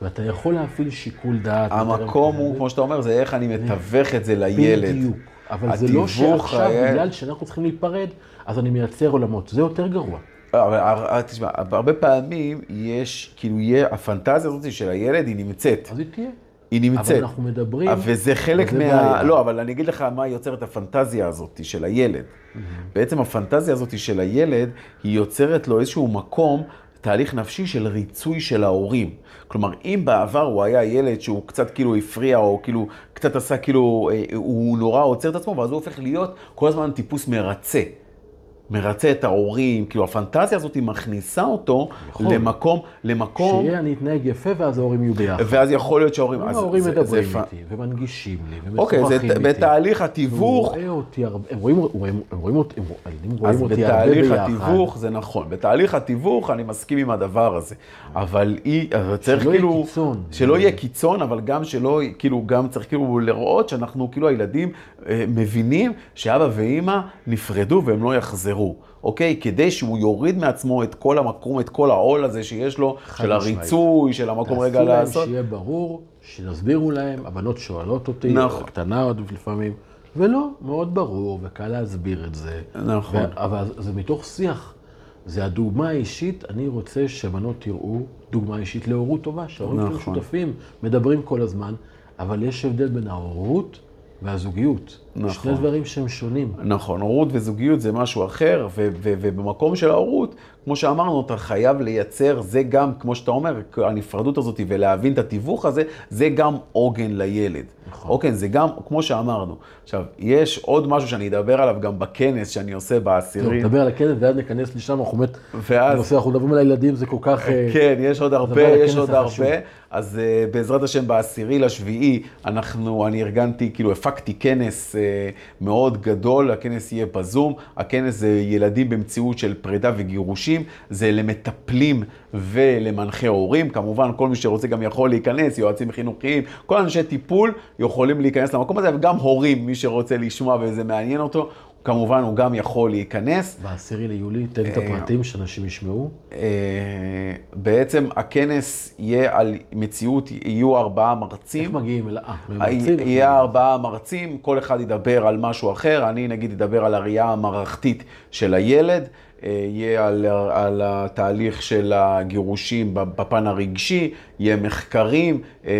Speaker 2: ואתה יכול להפעיל שיקול דעת.
Speaker 3: המקום הוא, כמו שאתה אומר, זה איך אני מתווך את זה לילד.
Speaker 2: בדיוק. אבל זה לא שעכשיו,
Speaker 3: היה-
Speaker 2: בגלל שאנחנו צריכים להיפרד, אז אני מייצר עולמות. זה יותר גרוע.
Speaker 3: אבל הר- תשמע, הרבה פעמים יש, כאילו, יהיה, הפנטזיה הזאת של הילד, היא נמצאת.
Speaker 2: אז היא תהיה.
Speaker 3: היא נמצאת.
Speaker 2: אבל אנחנו מדברים...
Speaker 3: וזה חלק מה...
Speaker 2: בעיה.
Speaker 3: לא, אבל אני אגיד לך מה יוצר את הפנטזיה הזאת של הילד. בעצם הפנטזיה הזאת של הילד, היא יוצרת לו איזשהו מקום, תהליך נפשי של ריצוי של ההורים. כלומר, אם בעבר הוא היה ילד שהוא קצת כאילו הפריע, או כאילו קצת עשה כאילו, אה, הוא נורא עוצר את עצמו, ואז הוא הופך להיות כל הזמן טיפוס מרצה. מרצה את ההורים, כאילו הפנטזיה הזאת היא מכניסה אותו
Speaker 2: נכון.
Speaker 3: למקום, למקום,
Speaker 2: שיהיה אני אתנהג יפה ואז ההורים יהיו ביחד.
Speaker 3: ואז יכול להיות שההורים... אז
Speaker 2: ההורים
Speaker 3: זה-
Speaker 2: מדברים
Speaker 3: זה
Speaker 2: איתי ומנגישים לי
Speaker 3: אוקיי, זה
Speaker 2: ומשוחחים איתי.
Speaker 3: בתהליך
Speaker 2: הוא
Speaker 3: התיווך,
Speaker 2: רואה אותי הרבה, הם רואים, הם, הם רואים אותי, הם, רואים
Speaker 3: אז
Speaker 2: אותי הרבה
Speaker 3: בתהליך
Speaker 2: ביחד.
Speaker 3: התיווך זה נכון. בתהליך התיווך אני מסכים עם הדבר הזה. אבל אי, אבל צריך
Speaker 2: שלא יהיה
Speaker 3: כאילו...
Speaker 2: קיצון.
Speaker 3: שלא יהיה קיצון, אבל גם שלא, כאילו, גם צריך כאילו לראות שאנחנו, כאילו, הילדים אה, מבינים שאבא ואימא נפרדו והם לא יחזרו. אוקיי? כדי שהוא יוריד מעצמו את כל המקום, את כל העול הזה שיש לו, של. הריצוי, של המקום רגע
Speaker 2: תעשו להם
Speaker 3: לעשות.
Speaker 2: שיהיה ברור, שיסבירו להם, הבנות שואלות אותי,
Speaker 3: נכון.
Speaker 2: קטנה עוד לפעמים, ולא, מאוד ברור, וקל להסביר את זה.
Speaker 3: נכון.
Speaker 2: ו- אבל זה מתוך שיח. זה הדוגמה האישית, אני רוצה שבנות יראו דוגמה אישית להורות טובה, שההורים
Speaker 3: נכון.
Speaker 2: שותפים, מדברים כל הזמן, אבל יש הבדל בין ההורות והזוגיות.
Speaker 3: נכון.
Speaker 2: שני דברים שהם שונים.
Speaker 3: נכון, הורות וזוגיות זה משהו אחר, ו- ו- ובמקום של ההורות, כמו שאמרנו, אתה חייב לייצר, זה גם, כמו שאתה אומר, הנפרדות הזאת ולהבין את התיווך הזה, זה גם עוגן לילד.
Speaker 2: נכון.
Speaker 3: אוקיי, זה גם, כמו שאמרנו. עכשיו, יש עוד משהו שאני אדבר עליו גם בכנס שאני עושה
Speaker 2: טוב,
Speaker 3: בעשירי.
Speaker 2: נדבר על הכנס ואז ניכנס לשם, אנחנו באמת,
Speaker 3: ואז-
Speaker 2: אנחנו מדברים על הילדים, זה כל כך...
Speaker 3: כן, יש עוד הרבה, יש עוד
Speaker 2: החשוב.
Speaker 3: הרבה. אז uh, בעזרת השם, בעשירי לשביעי, אנחנו, אני ארגנתי, כאילו הפקתי כנס uh, מאוד גדול, הכנס יהיה בזום. הכנס זה ילדים במציאות של פרידה וגירושים, זה למטפלים ולמנחי הורים. כמובן, כל מי שרוצה גם יכול להיכנס, יועצים חינוכיים, כל אנשי טיפול יכולים להיכנס למקום הזה, וגם הורים, מי שרוצה לשמוע וזה מעניין אותו, כמובן הוא גם יכול להיכנס.
Speaker 2: בעשירי ליולי, תן את הפרטים שאנשים ישמעו.
Speaker 3: אה, בעצם הכנס יהיה על מציאות, יהיו ארבעה מרצים.
Speaker 2: איך מגיעים אל... אה, ממרצים?
Speaker 3: יהיה ארבעה מרצים, כל אחד ידבר על משהו אחר. אני נגיד אדבר על הראייה המערכתית של הילד, אה, יהיה על, על התהליך של הגירושים בפן הרגשי, יהיה מחקרים, אה,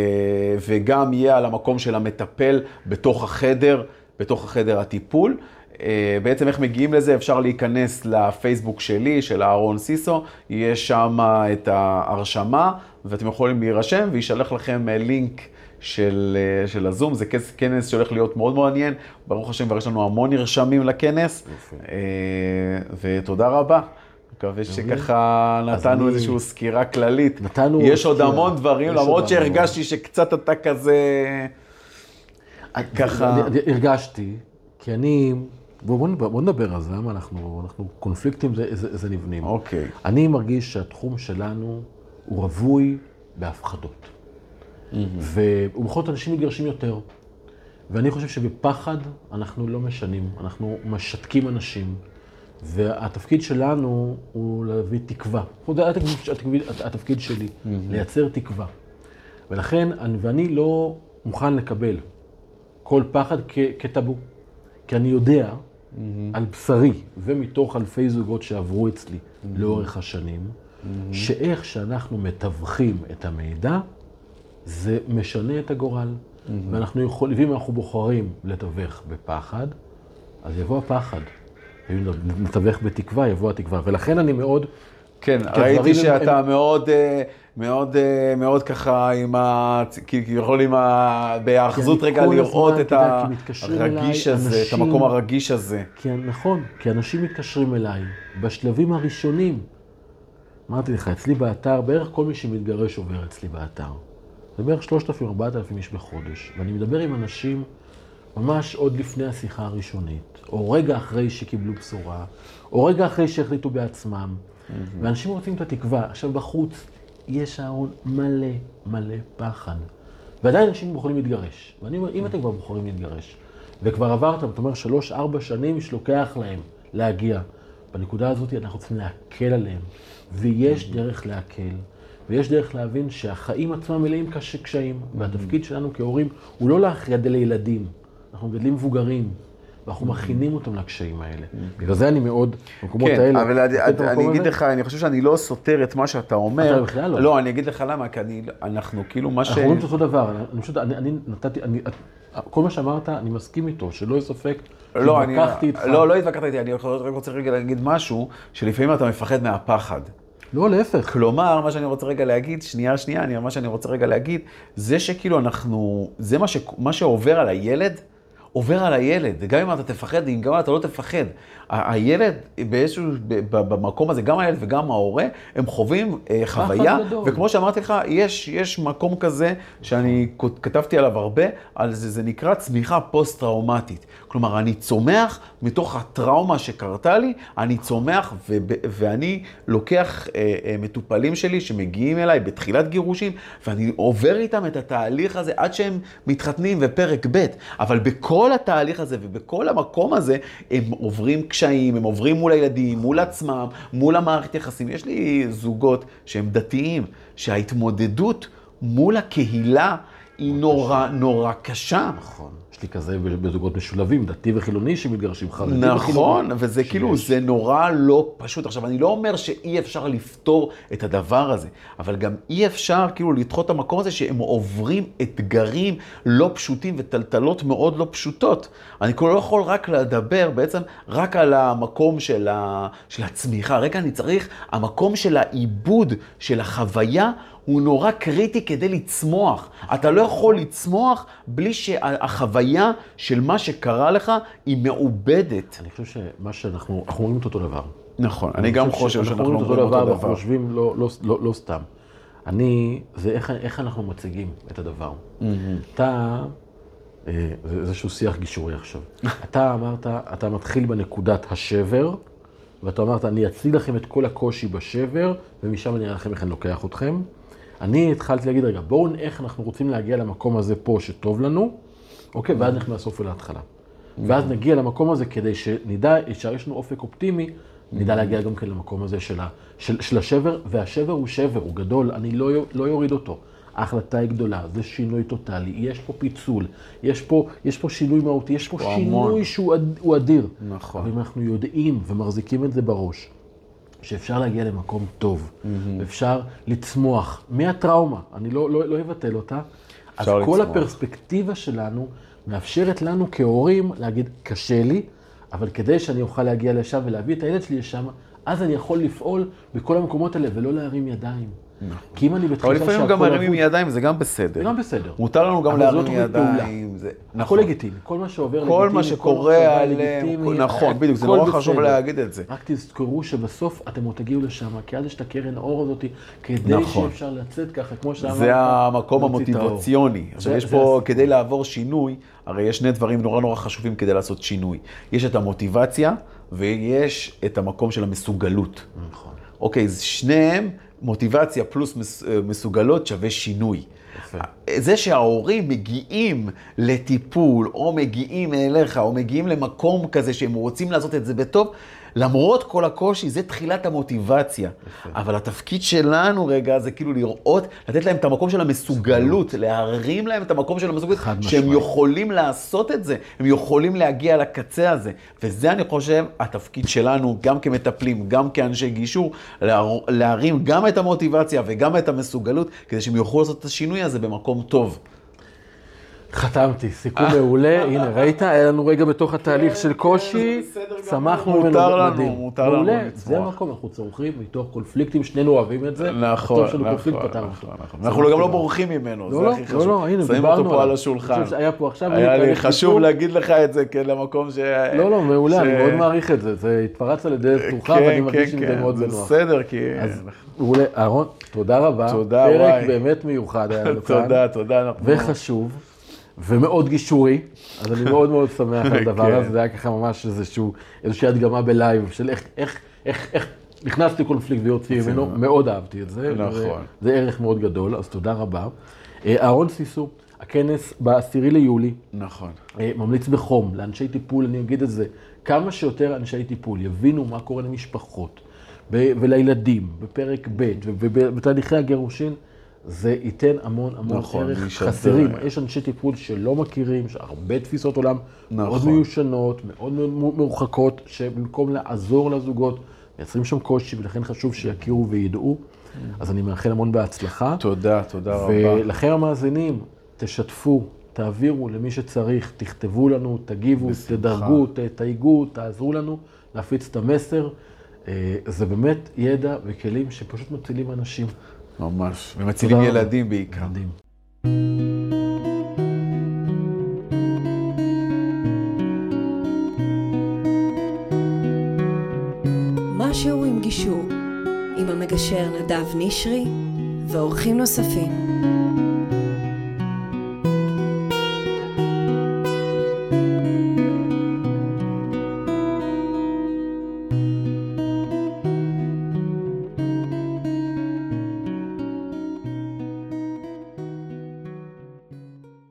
Speaker 3: וגם יהיה על המקום של המטפל בתוך החדר, בתוך החדר הטיפול. אה, בעצם איך מגיעים לזה? אפשר להיכנס לפייסבוק שלי, של אהרון סיסו, יש שם את ההרשמה, ואתם יכולים להירשם, וישלח לכם אה, לינק של, אה, של הזום. זה כנס, כנס שהולך להיות מאוד מעניין. ברוך השם, כבר יש לנו המון נרשמים לכנס, אה, ותודה רבה. מקווה שככה נתנו
Speaker 2: אני-
Speaker 3: איזושהי סקירה כללית.
Speaker 2: נתנו
Speaker 3: יש עוד. המון דברים, למרות. שהרגשתי שקצת אתה כזה... ככה-
Speaker 2: הרגשתי, כי אני... בואו בוא, בוא נדבר על זה, למה אנחנו, אנחנו קונפליקטים זה, זה, זה נבנים.
Speaker 3: אוקיי.
Speaker 2: אני מרגיש שהתחום שלנו הוא רווי בהפחדות. ובכל זאת אנשים מתגרשים יותר. ואני חושב שבפחד אנחנו לא משנים, אנחנו משתקים אנשים. והתפקיד שלנו הוא להביא תקווה. זה התפקיד, התפקיד, התפקיד שלי, לייצר תקווה. ולכן, אני- ואני לא מוכן לקבל כל פחד כ, כטאבו. כי אני יודע על בשרי, ומתוך אלפי זוגות שעברו אצלי לאורך השנים, שאיך שאנחנו מתווכים את המידע, זה משנה את הגורל. ואנחנו יכולים, ואם אנחנו בוחרים לתווך בפחד, אז יבוא הפחד. ואם נתווך בתקווה, יבוא התקווה. ולכן אני מאוד...
Speaker 3: כן, ראיתי שאתה
Speaker 2: הם-
Speaker 3: מאוד, אה, מאוד, אה, מאוד ככה עם ה... כביכול עם ה... בהאחזות רגע לראות את הרגיש
Speaker 2: אליי
Speaker 3: הזה, את
Speaker 2: אנשים-
Speaker 3: המקום הרגיש הזה.
Speaker 2: כי נכון, כי אנשים מתקשרים אליי בשלבים הראשונים, אמרתי לך, אצלי באתר, בערך כל מי שמתגרש עובר אצלי באתר. זה בערך 3,000-4,000 איש בחודש. ואני מדבר עם אנשים ממש עוד לפני השיחה הראשונית, או רגע אחרי שקיבלו בשורה, או רגע אחרי שהחליטו בעצמם. ואנשים רוצים את התקווה. עכשיו, בחוץ יש אהרון מלא מלא פחד. ועדיין אנשים בוחרים להתגרש. ואני אומר, אם אתם כבר בוחרים להתגרש, וכבר עברתם, אתה אומר, שלוש, ארבע שנים שלוקח להם להגיע. בנקודה הזאת אנחנו צריכים להקל עליהם, ויש דרך להקל, ויש דרך להבין שהחיים עצמם מלאים קש- קשיים, והתפקיד שלנו כהורים הוא לא להכריע לילדים, אנחנו מגדלים מבוגרים, ואנחנו מכינים אותם לקשיים האלה. בגלל זה אני מאוד, במקומות
Speaker 3: כן,
Speaker 2: האלה,
Speaker 3: אבל אני, אגיד. לך, אני חושב שאני לא סותר את מה שאתה אומר.
Speaker 2: אתה בכלל לא.
Speaker 3: לא, אני אגיד לך למה, כי אני, אנחנו כאילו, מה ש...
Speaker 2: אנחנו רואים את אותו דבר, אני פשוט, אני, אני נתתי, אני, כל מה שאמרת, אני מסכים איתו, שלא יהיה ספק,
Speaker 3: לא, אני...
Speaker 2: התווכחתי איתך.
Speaker 3: לא, לא התווכחת איתי, אני רק רוצה רגע להגיד משהו, שלפעמים אתה מפחד מהפחד.
Speaker 2: לא, להפך.
Speaker 3: כלומר, מה שאני רוצה רגע להגיד, שנייה, שנייה, אני, מה שאני רוצה רגע להגיד, זה שכאילו אנחנו, זה מה, ש, מה שעובר על הילד, עובר על הילד. גם אם אתה תפחד, גם אם אתה לא תפחד. הילד באיזשהו, במקום הזה, גם הילד וגם ההורה, הם חווים אה, חוויה. וכמו שאמרתי לך, יש, יש מקום כזה שאני כתבתי עליו הרבה, על זה, זה נקרא צמיחה פוסט-טראומטית. כלומר, אני צומח מתוך הטראומה שקרתה לי, אני צומח ו- ואני לוקח אה, אה, מטופלים שלי שמגיעים אליי בתחילת גירושים, ואני עובר איתם את התהליך הזה עד שהם מתחתנים ופרק ב', אבל בכל התהליך הזה ובכל המקום הזה, הם עוברים קשיים, הם עוברים מול הילדים, מול עצמם, מול המערכת יחסים. יש לי זוגות שהם דתיים, שההתמודדות מול הקהילה היא נורא נורא קשה.
Speaker 2: נכון. יש לי כזה בזוגות משולבים, דתי וחילוני שמתגרשים חרדי וחילוני.
Speaker 3: נכון, וזה
Speaker 2: שיש.
Speaker 3: כאילו, זה נורא לא פשוט. עכשיו, אני לא אומר שאי אפשר לפתור את הדבר הזה, אבל גם אי אפשר כאילו לדחות את המקום הזה שהם עוברים אתגרים לא פשוטים וטלטלות מאוד לא פשוטות. אני כאילו לא יכול רק לדבר בעצם רק על המקום של, ה... של הצמיחה. רגע, אני צריך, המקום של העיבוד, של החוויה, הוא נורא קריטי כדי לצמוח. אתה לא יכול לצמוח בלי שהחוויה של מה שקרה לך היא מעובדת.
Speaker 2: אני חושב שמה שאנחנו, אנחנו אומרים את אותו דבר.
Speaker 3: נכון, אני גם חושב שאנחנו
Speaker 2: אומרים
Speaker 3: אומרים אותו דבר.
Speaker 2: חושבים לא, לא, לא, לא סתם. אני, זה איך, איך אנחנו מציגים את הדבר. אתה, אה, זה איזשהו שיח גישורי עכשיו. אתה אמרת, אתה מתחיל בנקודת השבר, ואתה אמרת, אני אציג לכם את כל הקושי בשבר, ומשם אני אראה לכם איך אני לוקח אתכם. אני התחלתי להגיד, רגע, בואו נראה איך אנחנו רוצים להגיע למקום הזה פה שטוב לנו, אוקיי, ואז נלך מהסוף ולהתחלה. ואז נגיע למקום הזה כדי שנדע, שיש לנו אופק אופטימי, נדע להגיע גם כן למקום הזה של, ה, של, של השבר, והשבר הוא שבר, הוא גדול, אני לא, לא יוריד אותו. ההחלטה היא גדולה, זה שינוי טוטאלי, יש פה פיצול, יש פה, יש פה שינוי מהותי, יש פה שינוי
Speaker 3: המון.
Speaker 2: שהוא אד- אדיר.
Speaker 3: נכון.
Speaker 2: אבל אם אנחנו יודעים ומחזיקים את זה בראש, שאפשר להגיע למקום טוב, אפשר לצמוח מהטראומה, אני לא, לא, לא אבטל אותה, אז
Speaker 3: אפשר
Speaker 2: כל
Speaker 3: לצמוח.
Speaker 2: הפרספקטיבה שלנו מאפשרת לנו כהורים להגיד, קשה לי, אבל כדי שאני אוכל להגיע לשם ולהביא את הילד שלי לשם, אז אני יכול לפעול בכל המקומות האלה ולא להרים ידיים. כי אם אני
Speaker 3: אבל
Speaker 2: בתחושה
Speaker 3: לפעמים גם
Speaker 2: שהכל
Speaker 3: מרימים ידיים, זה גם בסדר.
Speaker 2: זה גם בסדר.
Speaker 3: מותר לנו גם
Speaker 2: אבל
Speaker 3: להרים. ידיים.
Speaker 2: הכל
Speaker 3: נכון.
Speaker 2: לגיטימי, כל מה שעובר לגיטימי,
Speaker 3: כל מה שקורה עליהם, נכון, בדיוק, זה נורא חשוב. להגיד את זה.
Speaker 2: רק תזכרו שבסוף אתם עוד תגיעו לשם, כי אז יש את הקרן האור הזאת, כדי
Speaker 3: נכון.
Speaker 2: שאפשר לצאת ככה, כמו שאמרת.
Speaker 3: זה המקום. המוטיבציוני. עכשיו יש פה. כדי לעבור שינוי, הרי יש שני דברים נורא נורא חשובים כדי לעשות שינוי. יש את המוטיבציה ויש את המקום של המסוגלות.
Speaker 2: נכון.
Speaker 3: אוקיי, אז שניהם, מוטיבציה פלוס אה, מסוגלות שווה שינוי.
Speaker 2: יפה.
Speaker 3: זה שההורים מגיעים לטיפול, או מגיעים אליך, או מגיעים למקום כזה שהם רוצים לעשות את זה בטוב, למרות כל הקושי, זה תחילת המוטיבציה. אבל התפקיד שלנו רגע, זה כאילו לראות, לתת להם את המקום של המסוגלות, להרים להם את המקום של המסוגלות, שהם
Speaker 2: משמעית.
Speaker 3: יכולים לעשות את זה, הם יכולים להגיע לקצה הזה. וזה, אני חושב, התפקיד שלנו, גם כמטפלים, גם כאנשי גישור, להר- להרים גם את המוטיבציה וגם את המסוגלות, כדי שהם יוכלו לעשות את השינוי הזה במקום טוב.
Speaker 2: חתמתי, סיכום מעולה, הנה ראית, היה לנו רגע בתוך התהליך של קושי,
Speaker 3: בסדר גמור.
Speaker 2: צמחנו ממנו
Speaker 3: מותר לנו,
Speaker 2: מדהים.
Speaker 3: מותר לנו
Speaker 2: מעולה,
Speaker 3: לצמוח.
Speaker 2: זה המקום, אנחנו צורכים מתוך קונפליקטים, שנינו אוהבים את זה.
Speaker 3: נכון, נכון, נכון. נכון.
Speaker 2: זה
Speaker 3: אנחנו
Speaker 2: לא
Speaker 3: גם לא. בורחים ממנו,
Speaker 2: לא,
Speaker 3: זה
Speaker 2: לא,
Speaker 3: הכי
Speaker 2: לא,
Speaker 3: חשוב.
Speaker 2: לא, הנה,
Speaker 3: שמים
Speaker 2: דיברנו
Speaker 3: אותו פה על. השולחן.
Speaker 2: שהיה פה עכשיו,
Speaker 3: היה
Speaker 2: הנה,
Speaker 3: לי חשוב. להגיד לך את זה, כן, למקום ש...
Speaker 2: לא, לא, מעולה, אני מאוד מעריך את זה. זה התפרץ על ידי פתוחה,
Speaker 3: כן,
Speaker 2: ואני מרגיש
Speaker 3: כן,
Speaker 2: עם זה
Speaker 3: כן,
Speaker 2: מאוד בנוח.
Speaker 3: בסדר, כי...
Speaker 2: מעולה, אהרון, תודה רבה.
Speaker 3: תודה,
Speaker 2: פרק
Speaker 3: וואי.
Speaker 2: באמת מיוחד היה לנו כאן.
Speaker 3: תודה, תודה.
Speaker 2: וחשוב, ומאוד גישורי, אז אני מאוד מאוד שמח על הדבר
Speaker 3: כן.
Speaker 2: הזה, זה היה ככה ממש איזשהו, איזושהי הדגמה בלייב, של איך, איך, איך, איך נכנסתי לקונפליקט ויוצאים ממנו, מאוד אהבתי את זה.
Speaker 3: נכון.
Speaker 2: זה, זה ערך מאוד גדול, אז תודה רבה. אה, אהרון סיסו, הכנס ב-10 ליולי,
Speaker 3: נכון.
Speaker 2: אה, ממליץ בחום לאנשי טיפול, אני אגיד את זה, כמה שיותר אנשי טיפול יבינו מה קורה למשפחות ולילדים בפרק ב' ובתהליכי הגירושין, זה ייתן המון המון
Speaker 3: נכון,
Speaker 2: ערך. חסרים, יש אנשי טיפול שלא מכירים, יש הרבה תפיסות עולם מאוד
Speaker 3: נכון.
Speaker 2: מיושנות, מאוד מאוד מרוחקות, שבמקום לעזור לזוגות, מייצרים שם קושי, ולכן חשוב שיכירו וידעו. אז אני מאחל המון בהצלחה.
Speaker 3: תודה, תודה רבה.
Speaker 2: ולכם המאזינים, תשתפו, תעבירו למי שצריך, תכתבו לנו, תגיבו,
Speaker 3: בשמחה.
Speaker 2: תדרגו, תתייגו, תעזרו לנו להפיץ את המסר. אה, זה באמת ידע וכלים שפשוט מצילים אנשים.
Speaker 3: ממש. ומצילים. ילדים בעיקר.
Speaker 2: מדהים.
Speaker 1: משהו עם גישור, עם המגשר נדב נשרי ואורחים נוספים.